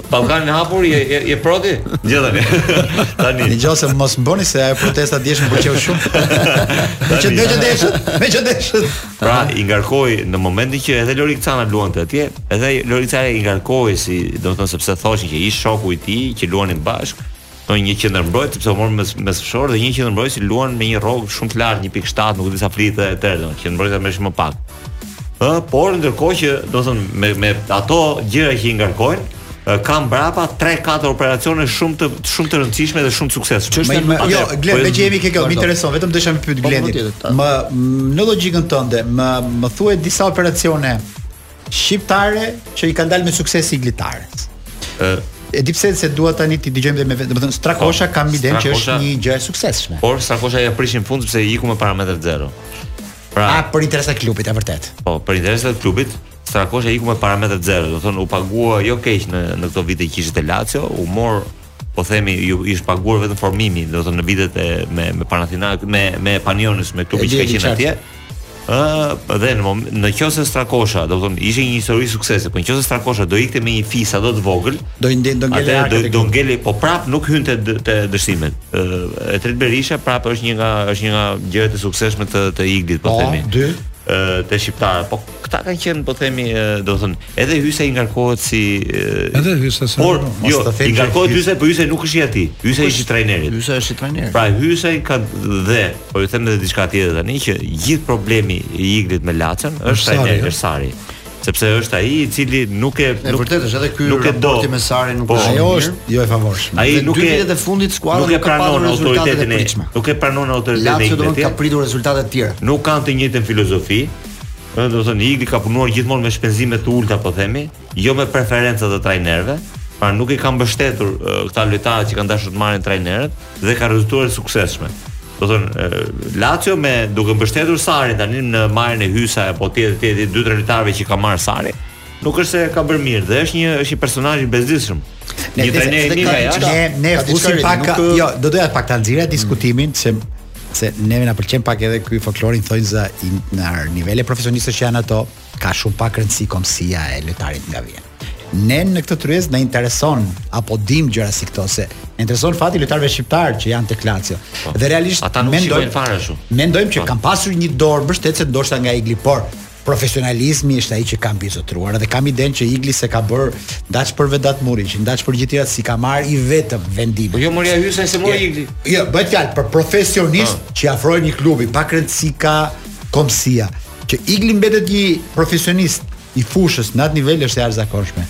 Ballkani i hapur je je, je pro ti? Gjë tani. tani. Në qoftë se mos bëni se ajo protesta dje më pëlqeu shumë. Me që me që deshët, me që deshët. Pra i ngarkohej në momentin që edhe Lorik Cana luante atje, edhe Lorik Cana i ngarkohej si, domethënë sepse thoshin që ish shoku i tij që luanin bashkë, do një qendërmbrojtës sepse u mor mes mesfushor dhe një qendërmbrojtës që luan me një rrogë shumë të lartë 1.7, nuk e di sa flitet, do qendërmbrojtës më shumë më pak. Ë, por ndërkohë që domethënë me me ato gjëra që i ngarkojnë, ka mbrapa 3-4 operacione shumë të shumë të rëndësishme dhe shumë të suksesshme. Çështja më jo, Glen, me jemi te kjo, më intereson, vetëm desha me pyet po, po, Glenin. Më në logjikën tënde, më më thuaj disa operacione shqiptare që i kanë dalë me sukses Igli Tares. Ë E di pse, se dua tani t'i dëgjojmë dhe me vetë, domethënë Strakosha po, kam idenë që është një gjë e suksesshme. Por Strakosha ia prishi në fund sepse iku me parametër zero. Pra, a për interesat e klubit, e vërtetë. Po, për interesat e klubit, Strakosha iku me parametër zero, domethënë u pagua jo keq në në këto vite që ishte te Lazio, u mor po themi i ish paguar vetëm formimi, domethënë në vitet e me me Panathinaikos, me me Panionios, me klubin që ka qenë atje. Ëh, dhe në moment, në qoftë se Strakosha, domethënë ishte një histori suksese, po në qoftë se Strakosha do ikte me një fi sado të vogël, do i ndjen do ngelë do, do ngelë, po prap nuk hynte te dështimet. Ëh, Etrit Berisha prap është një nga është një nga gjërat e suksesshme të të Iglit, po, po themi. Po, dy. Ëh, te shqiptarët, po Këta kanë qenë, po themi, do të thënë, edhe Hysa i ngarkohet si Edhe Hysa se. Por, jo, i ngarkohet Hysa, po Hysa nuk është i atij. Hysa është i trajnerit. Hysa është i trajnerit. Pra Hysa i ka dhe, po i them edhe diçka tjetër tani që gjithë problemi i Iglit me Lazion është trajneri, është Sari sepse është ai i cili nuk e nuk e vërtet është edhe ky nuk e do ti me Sarin nuk po, është ajo është jo e favorshme ai nuk e vitet e fundit skuadra nuk e pranon autoritetin e nuk e pranon autoritetin e tij ka pritur rezultate të tjera nuk kanë të njëjtën filozofi Ëh, do të thotë Igli ka punuar gjithmonë me shpenzime të ulta, po themi, jo me preferenca të trajnerëve, pra nuk i ka mbështetur këta lojtarë që kanë dashur të marrin trajnerët dhe ka rezultuar e suksesshme. Domethënë Lazio me duke mbështetur Sarin tani në marrjen e Hysës apo tjetër tjetër dy tre lojtarëve që ka marrë Sari, Nuk është se ka bërë mirë, dhe është një është një personazh i bezdisshëm. Një trajner i mirë ja. Ne ne fusim pak, nuk... jo, do doja pak ta nxirrja mm. diskutimin se se neve na pëlqen pak edhe ky folklori thonë za në nivele profesionistësh që janë ato, ka shumë pak rëndësi kombësia e lojtarit nga vjen. Ne në këtë tryezë na intereson apo dimë gjëra si këto se na intereson fati i lojtarëve shqiptarë që janë tek Lazio. Po, dhe realisht ata nuk mendojnë fare ashtu. Mendojmë që po. kanë pasur një dorë mbështetëse ndoshta nga Igli, por Profesionalizmi është ai që ka mbizotëruar dhe kam idenë që Igli s'e ka bërë, ndaç për Vedat Muriç, ndaç për gjithë tjerat s'i ka marrë i vetëm vendim. Po jo mori ai Hysën, s'e mori Igli. Jo, bëhet fjalë për profesionistë ah. që i afrohen një klubi pak rëndësi ka kombësia. Që Igli mbetet një profesionist i fushës në atë nivel është e jashtëzakonshme.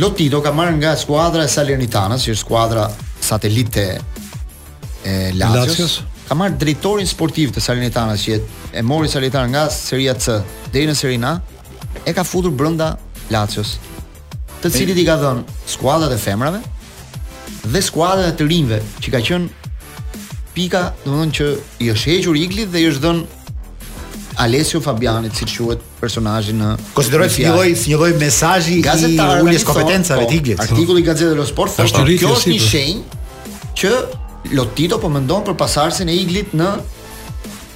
Lotito ka marrë nga skuadra e Salernitanas, që është skuadra satelite e Lazios. Ka marrë drejtorin sportiv të Salernitanas që e mori Salernitana nga Seria C deri në Serie A, e ka futur brenda Lazios, të cilit i ka dhënë skuadrat e femrave dhe skuadrat e të rinjve që ka qenë pika, domethënë që i është hequr Iglit dhe i është dhënë Alessio Fabianit, siç quhet, personazhin në konsideroj si një lloj si një lloj mesazhi i uljes kompetencave të Iglit. Po, artikulli i Gazetës dello Sport thotë se kjo është një shenjë që Lotito po mendon për pasardhësin e Iglit në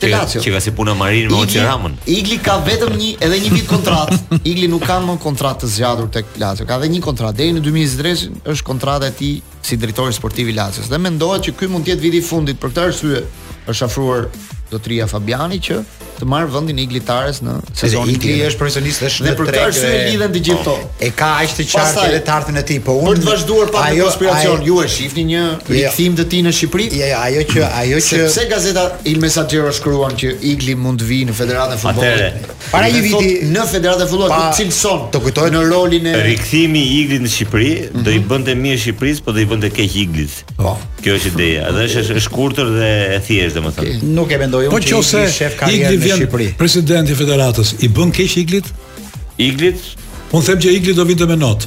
te Lazio. Që ka si puna Marin me Oçi Ramën. Igli ka vetëm një edhe një vit kontratë. Igli nuk ka më kontratë të zgjatur tek Lazio. Ka edhe një kontratë deri në 2023 është kontrata e tij si drejtor sportiv i Lazios. Dhe mendohet që ky mund të jetë viti i fundit për këtë arsye. Është afruar zotria Fabiani që të marrë vendin e Igli Tares në sezonin tjetër. Igli është profesionist dhe shumë për këtë arsye lidhen të gjithë po. këto. E ka aq të qartë edhe të ardhmen e tij, po unë për të vazhduar pak ajo, konspiracion, ajo, ju e shihni një jo. rikthim të tij në Shqipëri? Jo, jo, ajo që ajo që sepse gazeta Il Messaggero shkruan që Igli mund të vijë në Federatën e Futbollit. Para një viti në Federatën e Futbollit ku e cilëson të kujtohet në rolin e rikthimi i Iglit në Shqipëri, mm -hmm. do i mhm. bënte mirë Shqipërisë, po do i bënte keq Iglit. Po. Kjo është ideja. Edhe është është është shkurtër dhe e thjeshtë domethënë. Okay. Nuk e mendoj unë po, që Igli e shef karrierën në Shqipëri. Presidenti i Federatës i bën keq Iglit? Iglit? Unë them që Iglit do vinte me nota.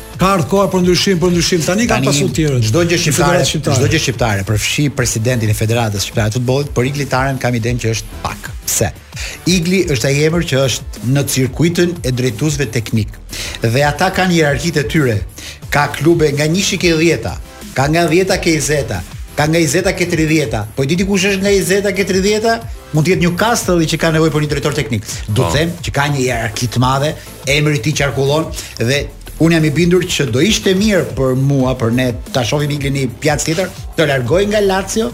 Ka ardhur koha për ndryshim, për ndryshim. Tani kanë pasur të tjerë. Çdo gjë shqiptare, çdo gjë shqiptare, përfshi presidentin e Federatës Shqiptare të Futbollit, për Igli Taren kam idenë që është pak. Pse? Igli është ai emër që është në cirkuitin e drejtuesve teknik. Dhe ata kanë hierarkitë e tyre. Ka klube nga 1 ke 10 ka nga 10 ke 20 ka nga 20 ke 30 Po di ti kush është nga 20 ke 30 Mund të jetë Newcastle që ka nevojë për një drejtor teknik. Do të po. them që ka një hierarki të madhe emri i tij qarkullon dhe unë jam i bindur që do ishte mirë për mua, për ne ta shohim Iglin në një pjacë tjetër, të largohej nga Lazio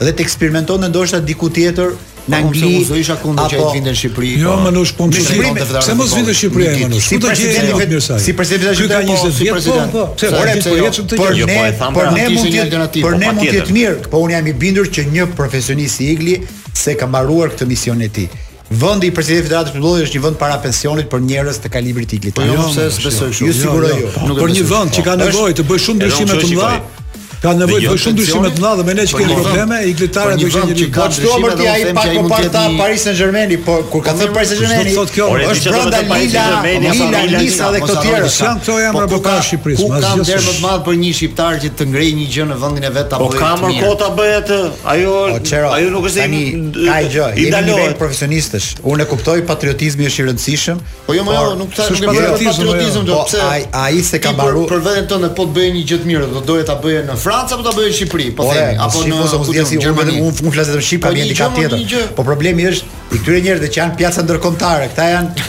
dhe të eksperimentonte ndoshta diku tjetër në Angli. Unë do isha kundër që ai të vinte në Shqipëri. Jo, po. Manush po në Shqipëri. Pse mos vinte në Shqipëri ai Manush? Si presidenti vetë mirë sa. Si presidenti vetë ka 20 vjet. Po, po, po. Pse ora po ecëm të gjithë. Po e thamë për ne mund të jetë për ne mund të jetë mirë, po unë jam i bindur që një profesionist i Igli s'e ka mbaruar këtë mision e tij. Vendi i presidentit të Federatës së Futbollit është një vend para pensionit për njerëz të kalibrit të Iglit. Po jo, s'e besoj kështu. Ju siguroj ju. Për një vend që ka nevojë të bëjë shumë ndryshime të mëdha, ka nevojë të bëjë shumë ndryshime të mëdha dhe me ne që kemi probleme, Igli Tare do të jetë një po ç'do më ti ai pak më parë tha Paris Saint-Germain, po kur ka thënë Paris Saint-Germain, është brenda Lila, Lila, Nisa dhe këto të tjerë. Janë këto janë apo ka Shqipërisë, më asgjë. Ka nder më të madh për një shqiptar që të ngrejë një gjë në vendin e vet apo. Po ka markota bëhet ajo ajo nuk është Ka një gjë, ideal profesionistësh. Unë e kuptoj patriotizmi është i rëndësishëm. Po jo, më jo, nuk ka nuk bëj patriotizëm do po, pse. Ai ai s'e ka mbaruar për veten tënde po të bëjë një gjë të mirë, do doje ta bëje në Francë apo ta bëje në Shqipëri, po themi, apo në Shqipëri, Gjermani. Unë unë flas vetëm shqip, po, kam një dikast tjetër. Po problemi është i këtyre njerëzve që janë pjaca ndërkombëtare, këta janë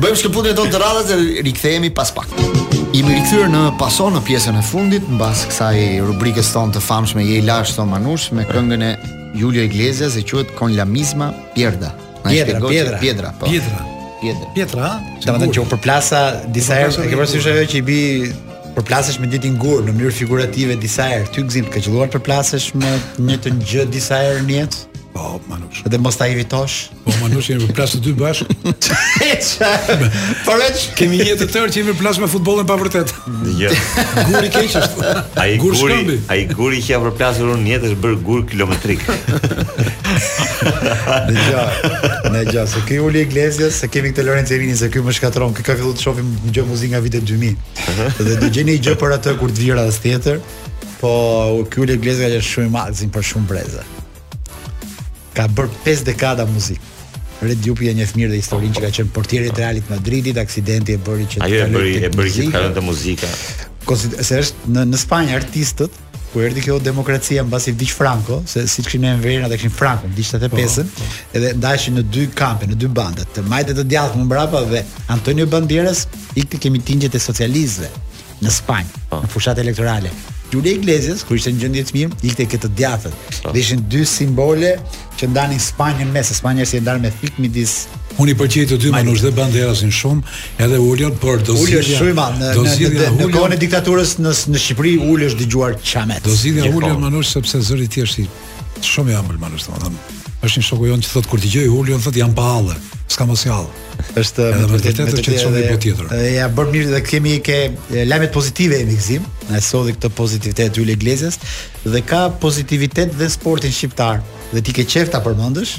Bëjmë shkëputjen tonë të radhës dhe rikthehemi pas pak. Jemi rikthyer në Passo në pjesën e fundit mbas kësaj rubrikës tonë të famshme e lashë thonë Manush me këngën e Julio Iglesias e quhet Con la misma pierda. Pjedra, pjedra, pjedra, po. Pjedra. Pjedra. Pjedra. Do të thonë që u përplasesh disa herë, e ke parasysh ajo që i bi përplasesh me të njëjtin gur në mënyrë figurative disa herë. Ty Gzim të ka qelluar përplasesh me të njëjtën gjë disa herë në jetë? Po, Manush. Dhe mos ta evitosh. Po Manush jemi përplas të dy bashkë. Por veç kemi një të tërë që jemi përplas me futbollin pa vërtet. Jo. Guri keq është. Ai guri, guri ai guri që jam përplasur unë në jetë është bërë gur kilometrik. Nejse, nejse, se ky Julio Iglesias, se kemi këtë Lorenzo Erini se ky më shkatron, ky ka filluar të shohë e dëgjojë muzikë nga vitet 2000. Dhe do gjejmë një gjë për atë kur të vijë radha tjetër. Po ky Julio Iglesias është shumë i madh, Gzim, për shumë breze. Ka bërë pesë dekada muzikë. Red Jupi e njeh mirë dhe historinë që ka qenë portieri i Realit të Madridit, aksidenti e bëri që të kalojë. Ajo e bëri, e bëri që të kalojë te muzika. Konsidero se është në në Spanjë artistët kur erdhi kjo demokracia mbasi vdiq Franco, se siç kishim Enverin ata kishin Franco, vdiq 85-ën, po. edhe ndaheshin në dy kampe, në dy banda, të majtë të djathtë më mbrapa dhe Antonio Banderas ik të kemi tingjet e socialistëve. në Spanjë, po. në fushatat elektorale. Julio Iglesias, kur ishte në gjendje të mirë, ikte te të djathtët. Po. Dhe ishin dy simbole që ndanin Spanjën mes, Spanja si e ndarë me thikë midis Unë i pëlqej të dy Manush dhe Banderasin shumë, edhe Julion, por do zgjidhja. Julio shumë i madh në në në, në kohën e diktaturës në në Shqipëri Julio është dëgjuar qamet. Do zgjidhja Julion Manush sepse zëri i tij është shumë i ëmbël Manush, domethënë. Është një shoku jonë që thotë kur dëgjoj Julion thotë jam pa halle, s'kam më asnjë hall. Është me të vërtetë që të çon në një botë tjetër. Ja bëre mirë dhe kemi ke lajmet pozitive e Gëzim, na solli këtë pozitivitet Julio Iglesias dhe ka pozitivitet dhe sportin shqiptar. Dhe ti ke qejf ta përmendësh?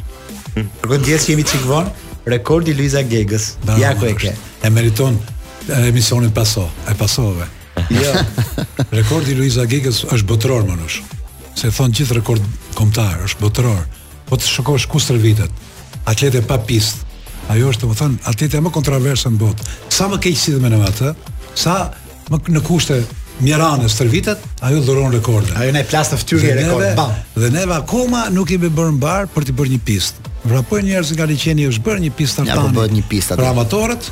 Hm. Por ndjesë jemi çik vonë, rekordi Luiza Gegës. Ja ku e ke. E meriton emisionin paso, e pasove. Jo. Rekordi Luiza Gegës është botëror më Se thonë gjithë rekord kombëtar, është botëror. Po të shikosh ku stërvitet, atlete pa pistë, ajo është domethënë, atletja më kontroverse në botë, sa më keq si i themi ne asaj, sa më në kushte mjerane stërvitet, ajo dhuron rekorde. Ajo na plas në fytyrë një rekord, bam. Dhe neve akoma nuk jemi bërë mbarë për t'i bërë një pistë. Vrapojnë njerëzit nga liqeni është bërë një pistë tartani. Ja, po bëhet një pistë aty. Pra amatorët,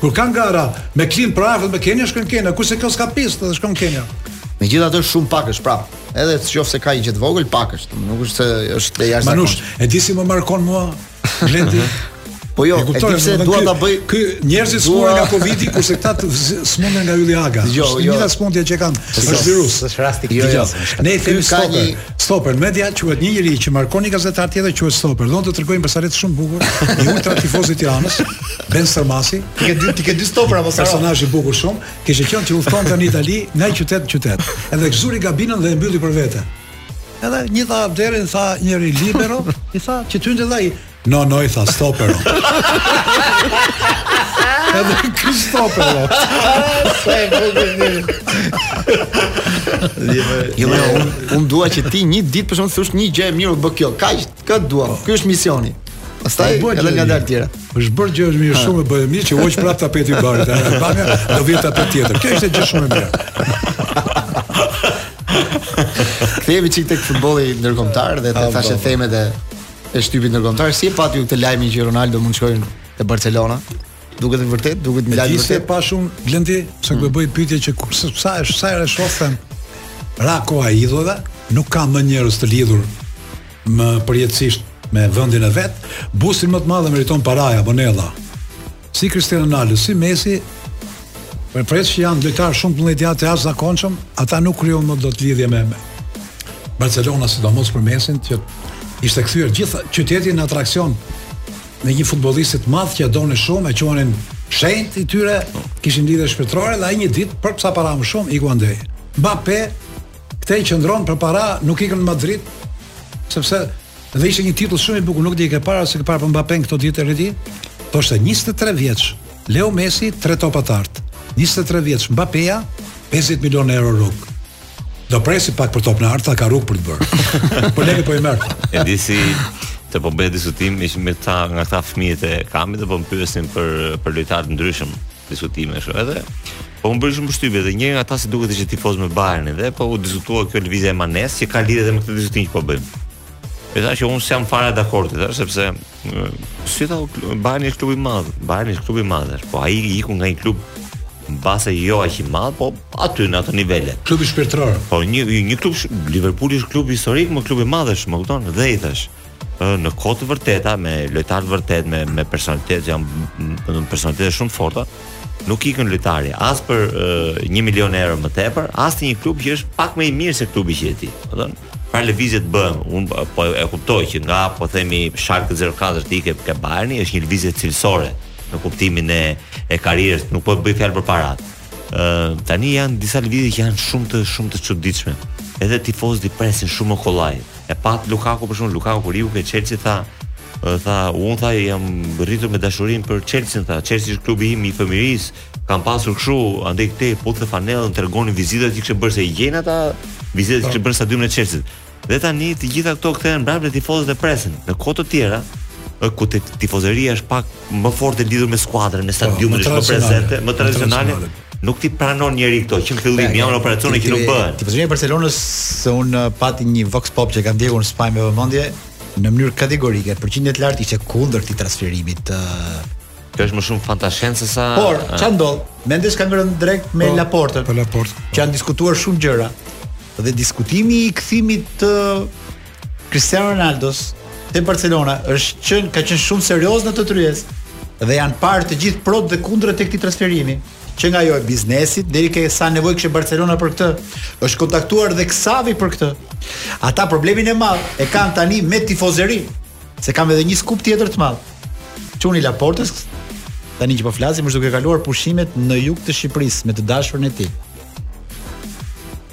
Kur kanë gara, me klimë të përafërt me Kenia shkojnë Kenia, kurse kjo s'ka pistë dhe shkon Kenia. Megjithatë është shumë pak është prap. Edhe nëse ka një gjë të vogël, pak është. Nuk është se është e jashtëzakonshme. Manush, e di si më markon mua Blendi? Po jo, e di pse dua ta bëj. Se njerëzit sëmuren nga Covidi kurse këta sëmuren nga Ylli Aga. Jo, jo. Një sëmundje që kanë, është virus, është rasti i jo, jo. Ne i themi ka një Stoper, në media quhet një njeri që markon një gazetar tjetër quhet stoper. Do ta tregoj një barsaletë shumë bukur, një ultra tifoz i Tiranës, Ben Stërmasi. Ti ke dy ti ke dy stoper apo sa? Personazh i bukur shumë, kishte qenë që udhëtonte në Itali, nga qytet në qytet. Edhe zuri kabinën dhe e mbylli për vete. Edhe një tha Abderin, tha njëri libero, i tha që tynde dhe ai, No, no, i tha, stopero. Edhe ky stopero. Sa e bukur një. Jo, jo, unë un dua që ti një ditë për shembull të thuash një gjë e mirë u bë kjo. Kaq, këtë dua. Ky është misioni. Pastaj edhe ngadalë tjerat. Është bërë gjë është mirë shumë u bë mirë që u hoq prap tapeti i barit. Banga do vijë tapet tjetër. Kjo është gjë shumë e mirë. Kthehemi çik tek futbolli ndërkombëtar dhe te thashethemet e e shtypit ndërkombëtar. Si e pati këtë lajmin që Ronaldo mund të shkojë te Barcelona? Duket e vërtet, duket një lajm i vërtet. po shumë Blendi, se mm. bëj pyetje që sa e shoh them ra koha e idhujve, nuk ka më njerëz të lidhur më përjetësisht me vendin e vet. Bustin më të madh meriton paraja, Bonella. Si Cristiano Ronaldo, si Messi, për veç që janë lojtarë shumë të mëdhenj të jashtëzakonshëm, ata nuk krijojnë më dot lidhje me Barcelona sidomos për Messin që ishte kthyer gjithë qyteti në atraksion me një futbollist të madh që e donin shumë, e quanin shenjti i tyre, kishin lidhje shpirtërore dhe ai një ditë për ca para më shumë iku andej. Mbappe këtej qëndron për para, nuk ikën në Madrid sepse Dhe ishte një titull shumë i bukur, nuk di e ke parë apo s'e ke parë për Mbappé këto ditë Blendi? Thoshte 23 vjeç. Leo Messi 3 topa të artë. 23 vjeç Mbappéja 50 milionë euro rrogë. Do presi pak për topën e artë, ka rrugë për të bërë. po lekë po i merr. E di si të po bëja diskutim isha me ca nga këta fëmijët e kampit dhe po më pyesin për për lojtarë të ndryshëm. diskutimesh edhe po më bëri shumë përshtypje dhe një nga ata si duket ishte tifoz me Bayernin dhe po u diskutua kjo lëvizja e Manes që ka lidhje edhe me këtë diskutim që po bëjmë. E tha që unë s'jam fare dakord, tha, sepse si, tha, Bayern është klub i madh, Bayern është klub i madh, po ai iku nga një klub mbase jo aq i madh, po aty në ato nivele. Klub shpirtëror. Po një një klub Liverpooli është klub historik, një klub i madh është, më kupton? Dhe i thashë, në kohë të vërteta me lojtarë të vërtetë me me personalitet janë do me thënë personalitete shumë të forta nuk ikën lojtari as për 1 uh, milion euro më tepër as në një klub që është pak më i mirë se klubi që je ti do të thotë pra lëvizjet të bëhen unë po e kuptoj që nga po themi Schalke 04 të ikë ke Bayerni është një lëvizje cilësore në kuptimin e e karrierës nuk po bëj fjalë për paratë uh, tani janë disa lëvizje që janë shumë të shumë të çuditshme edhe tifozët i presin shumë kollaj E patë Lukakun për shembull, Lukaku kur iku ke Chelsea tha, tha, unë tha jam rritur me dashurinë për Chelsea, tha, Chelsea është klubi im i fëmijërisë, kam pasur kështu, andej këtej, puthte fanellën, tregonin vizitat që kishte bërë, se i gjejnë ata vizitat që kishte bërë në stadiumin e Chelsea. Dhe tani me gjitha këto kthehet mbrapsht tifozët e presin, në kohë të tjera, kur tifozeria është pak më fort e lidhur me skuadrën, me po, stadiumin është më prezente, më tradicionale, Nuk t'i pranon njeri këto që në fillim pra, janë operacione që nuk bëhen. Tifozeria e Barcelonës se unë uh, pati një Vox Pop që kam ndjekur në Spanjë me vëmendje në mënyrë kategorike, përqindje të lartë ishte kundër këtij transferimit të uh, Kjo është më shumë fantashkencë se sa Por, uh, ça ndodh? Mendes ka ngrënë drekë me po, Laportën. Po Laportën. Që janë diskutuar shumë gjëra. Dhe diskutimi i kthimit të Cristiano Ronaldo te Barcelona është qen ka qenë shumë serioz në tryezë dhe janë parë të gjithë prot dhe kundrat e këtij transferimi që nga ajo e biznesit deri ke sa nevojë kishte Barcelona për këtë. Është kontaktuar dhe Xavi për këtë. Ata problemin e madh e kanë tani me tifozerinë, se kam edhe një skup tjetër të madh. Çuni i Laportës tani që po flasim është duke kaluar pushimet në jug të Shqipërisë me të dashurën e tij.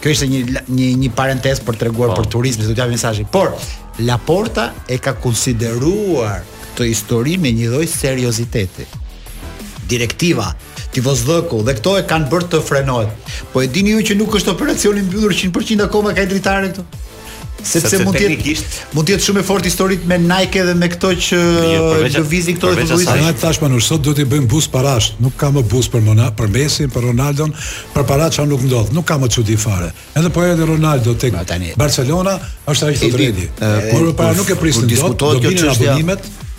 Kjo ishte një një një parentezë për treguar po. për turizmin, do të japim mesazhin. Por Laporta e ka konsideruar këtë histori me një lloj serioziteti. Direktiva, tifozllëku dhe këto e kanë bërë të frenohet. Po e dini ju që nuk është operacion i mbyllur 100% akoma ka dritare këtu. Sepse mund të jetë mund të jetë shumë e fortë historit me Nike dhe me këto që jo, lëvizin këta futbollistë. Ai thash më sot duhet t'i bëjmë buzë parash, nuk ka më buzë për Mona, për Messin, për Ronaldon, për para çfarë nuk ndodh, nuk ka më çudi fare. Edhe po edhe Ronaldo tek Barcelona është ai që thotë. Por para nuk e prisni dot, do të diskutohet kjo çështje.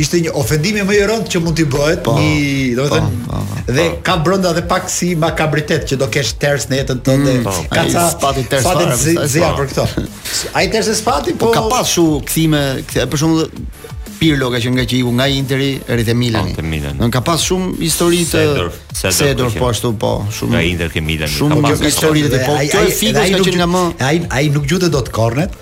ishte një ofendim më i rëndë që mund t'i bëhet pa, po, një, do të thënë, po, po, dhe ka brenda edhe pak si makabritet që do kesh ters në jetën tënde. Mm, ka ca s'pati ters fare, zëja për këto. Ai ters e s'pati, po ka pas shumë kthime, kthime për shembull Pirlo ka qenë nga që iku nga Interi erdhi te Milani. Te Milani. Don ka pas shumë histori të Seedorf, Seedorf, Seedorf po ashtu po, shumë. Nga Inter ke Milani. Shumë kjo histori të po. Kjo e Figos ka qenë nga më. Ai ai nuk gjuante dot kornet,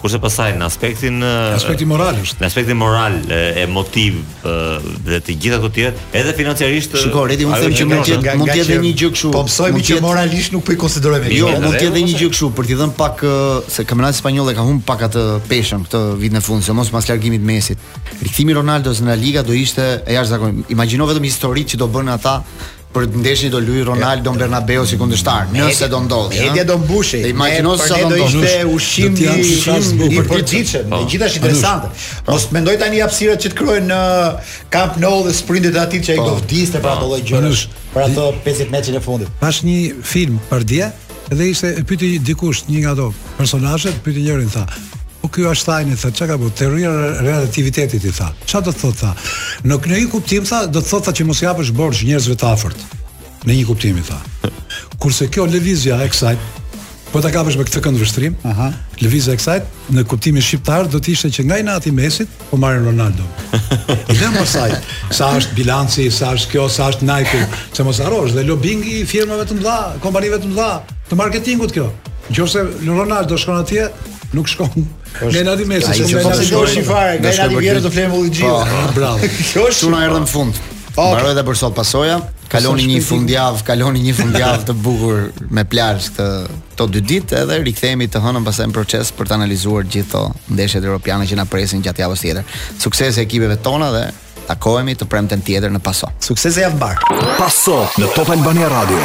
Kurse pastaj në aspektin në aspektin moral është. Në aspektin moral, emotiv dhe të gjitha këto të tjera, edhe financiarisht. Shiko, Redi unë them që mund të jetë mund të jetë një gjë kështu. Po mësojmë që moralisht nuk po i konsiderojmë. Jo, mund të jetë një gjë kështu për t'i dhënë pak se kampionati spanjoll e ka humb pak atë peshën këto vitet e fundit, sidomos pas largimit të Messit. Rikthimi i Ronaldos në La Liga do ishte e jashtëzakonshme. Imagjino vetëm historitë që do bënin ata Për atë ndeshje do luajë Ronaldo në Bernabeu si kundërshtar, nëse do ndodhte. Media do mbushej. Dhe imagjino se sa do të ishte ushqim i shumë i përditshëm, po. gjithashtu interesante. Mos mendo tani hapësirat që të krijohen në Camp Nou dhe sprintet e atij që ai po. do vdiste për ato lloj gjërash. Për ato 50 metrat e fundit. Pashë një film pardje, Edhe ishte e pyeti dikush një nga ato personazhet, pyeti njërin tha, Po ky Ajnshtajni, tha, çka ka bërë? Teoria e relativitetit i tha. Çka do të thotë tha? Në këtë një kuptim tha, do të thotë tha që mos japësh borxh njerëzve të afërt. Në një kuptim i tha. Kurse kjo lëvizja e kësaj Po ta kapësh me këtë këndvështrim, aha, lëvizja e kësaj në kuptimin shqiptar do të ishte që nga inati i Messit po marrin Ronaldon. I lëmë pastaj, sa është bilanci, sa është kjo, sa është Nike, se mos harrosh dhe lobbying i firmave të mëdha, kompanive të mëdha, të marketingut kjo. Në qoftë se Ronaldo shkon atje, nuk shkon nga inati i Messit, ne na di fare, nga inati i vjehrrës të flemë me mullixhinë. Po, bravo. Kjo është shumë erdhën fund. Okay. Mbaroi edhe për sot pasoja. Kaloni një fundjavë, kaloni një fundjavë të bukur me plazh këto dy ditë edhe rikthehemi të hënën pastaj në proces për të analizuar gjithë ato ndeshjet europiane që na presin gjatë javës tjetër. Suksese ekipeve tona dhe takohemi të premten tjetër në paso. Suksese javë të mbarë. Paso në Top Albania Radio.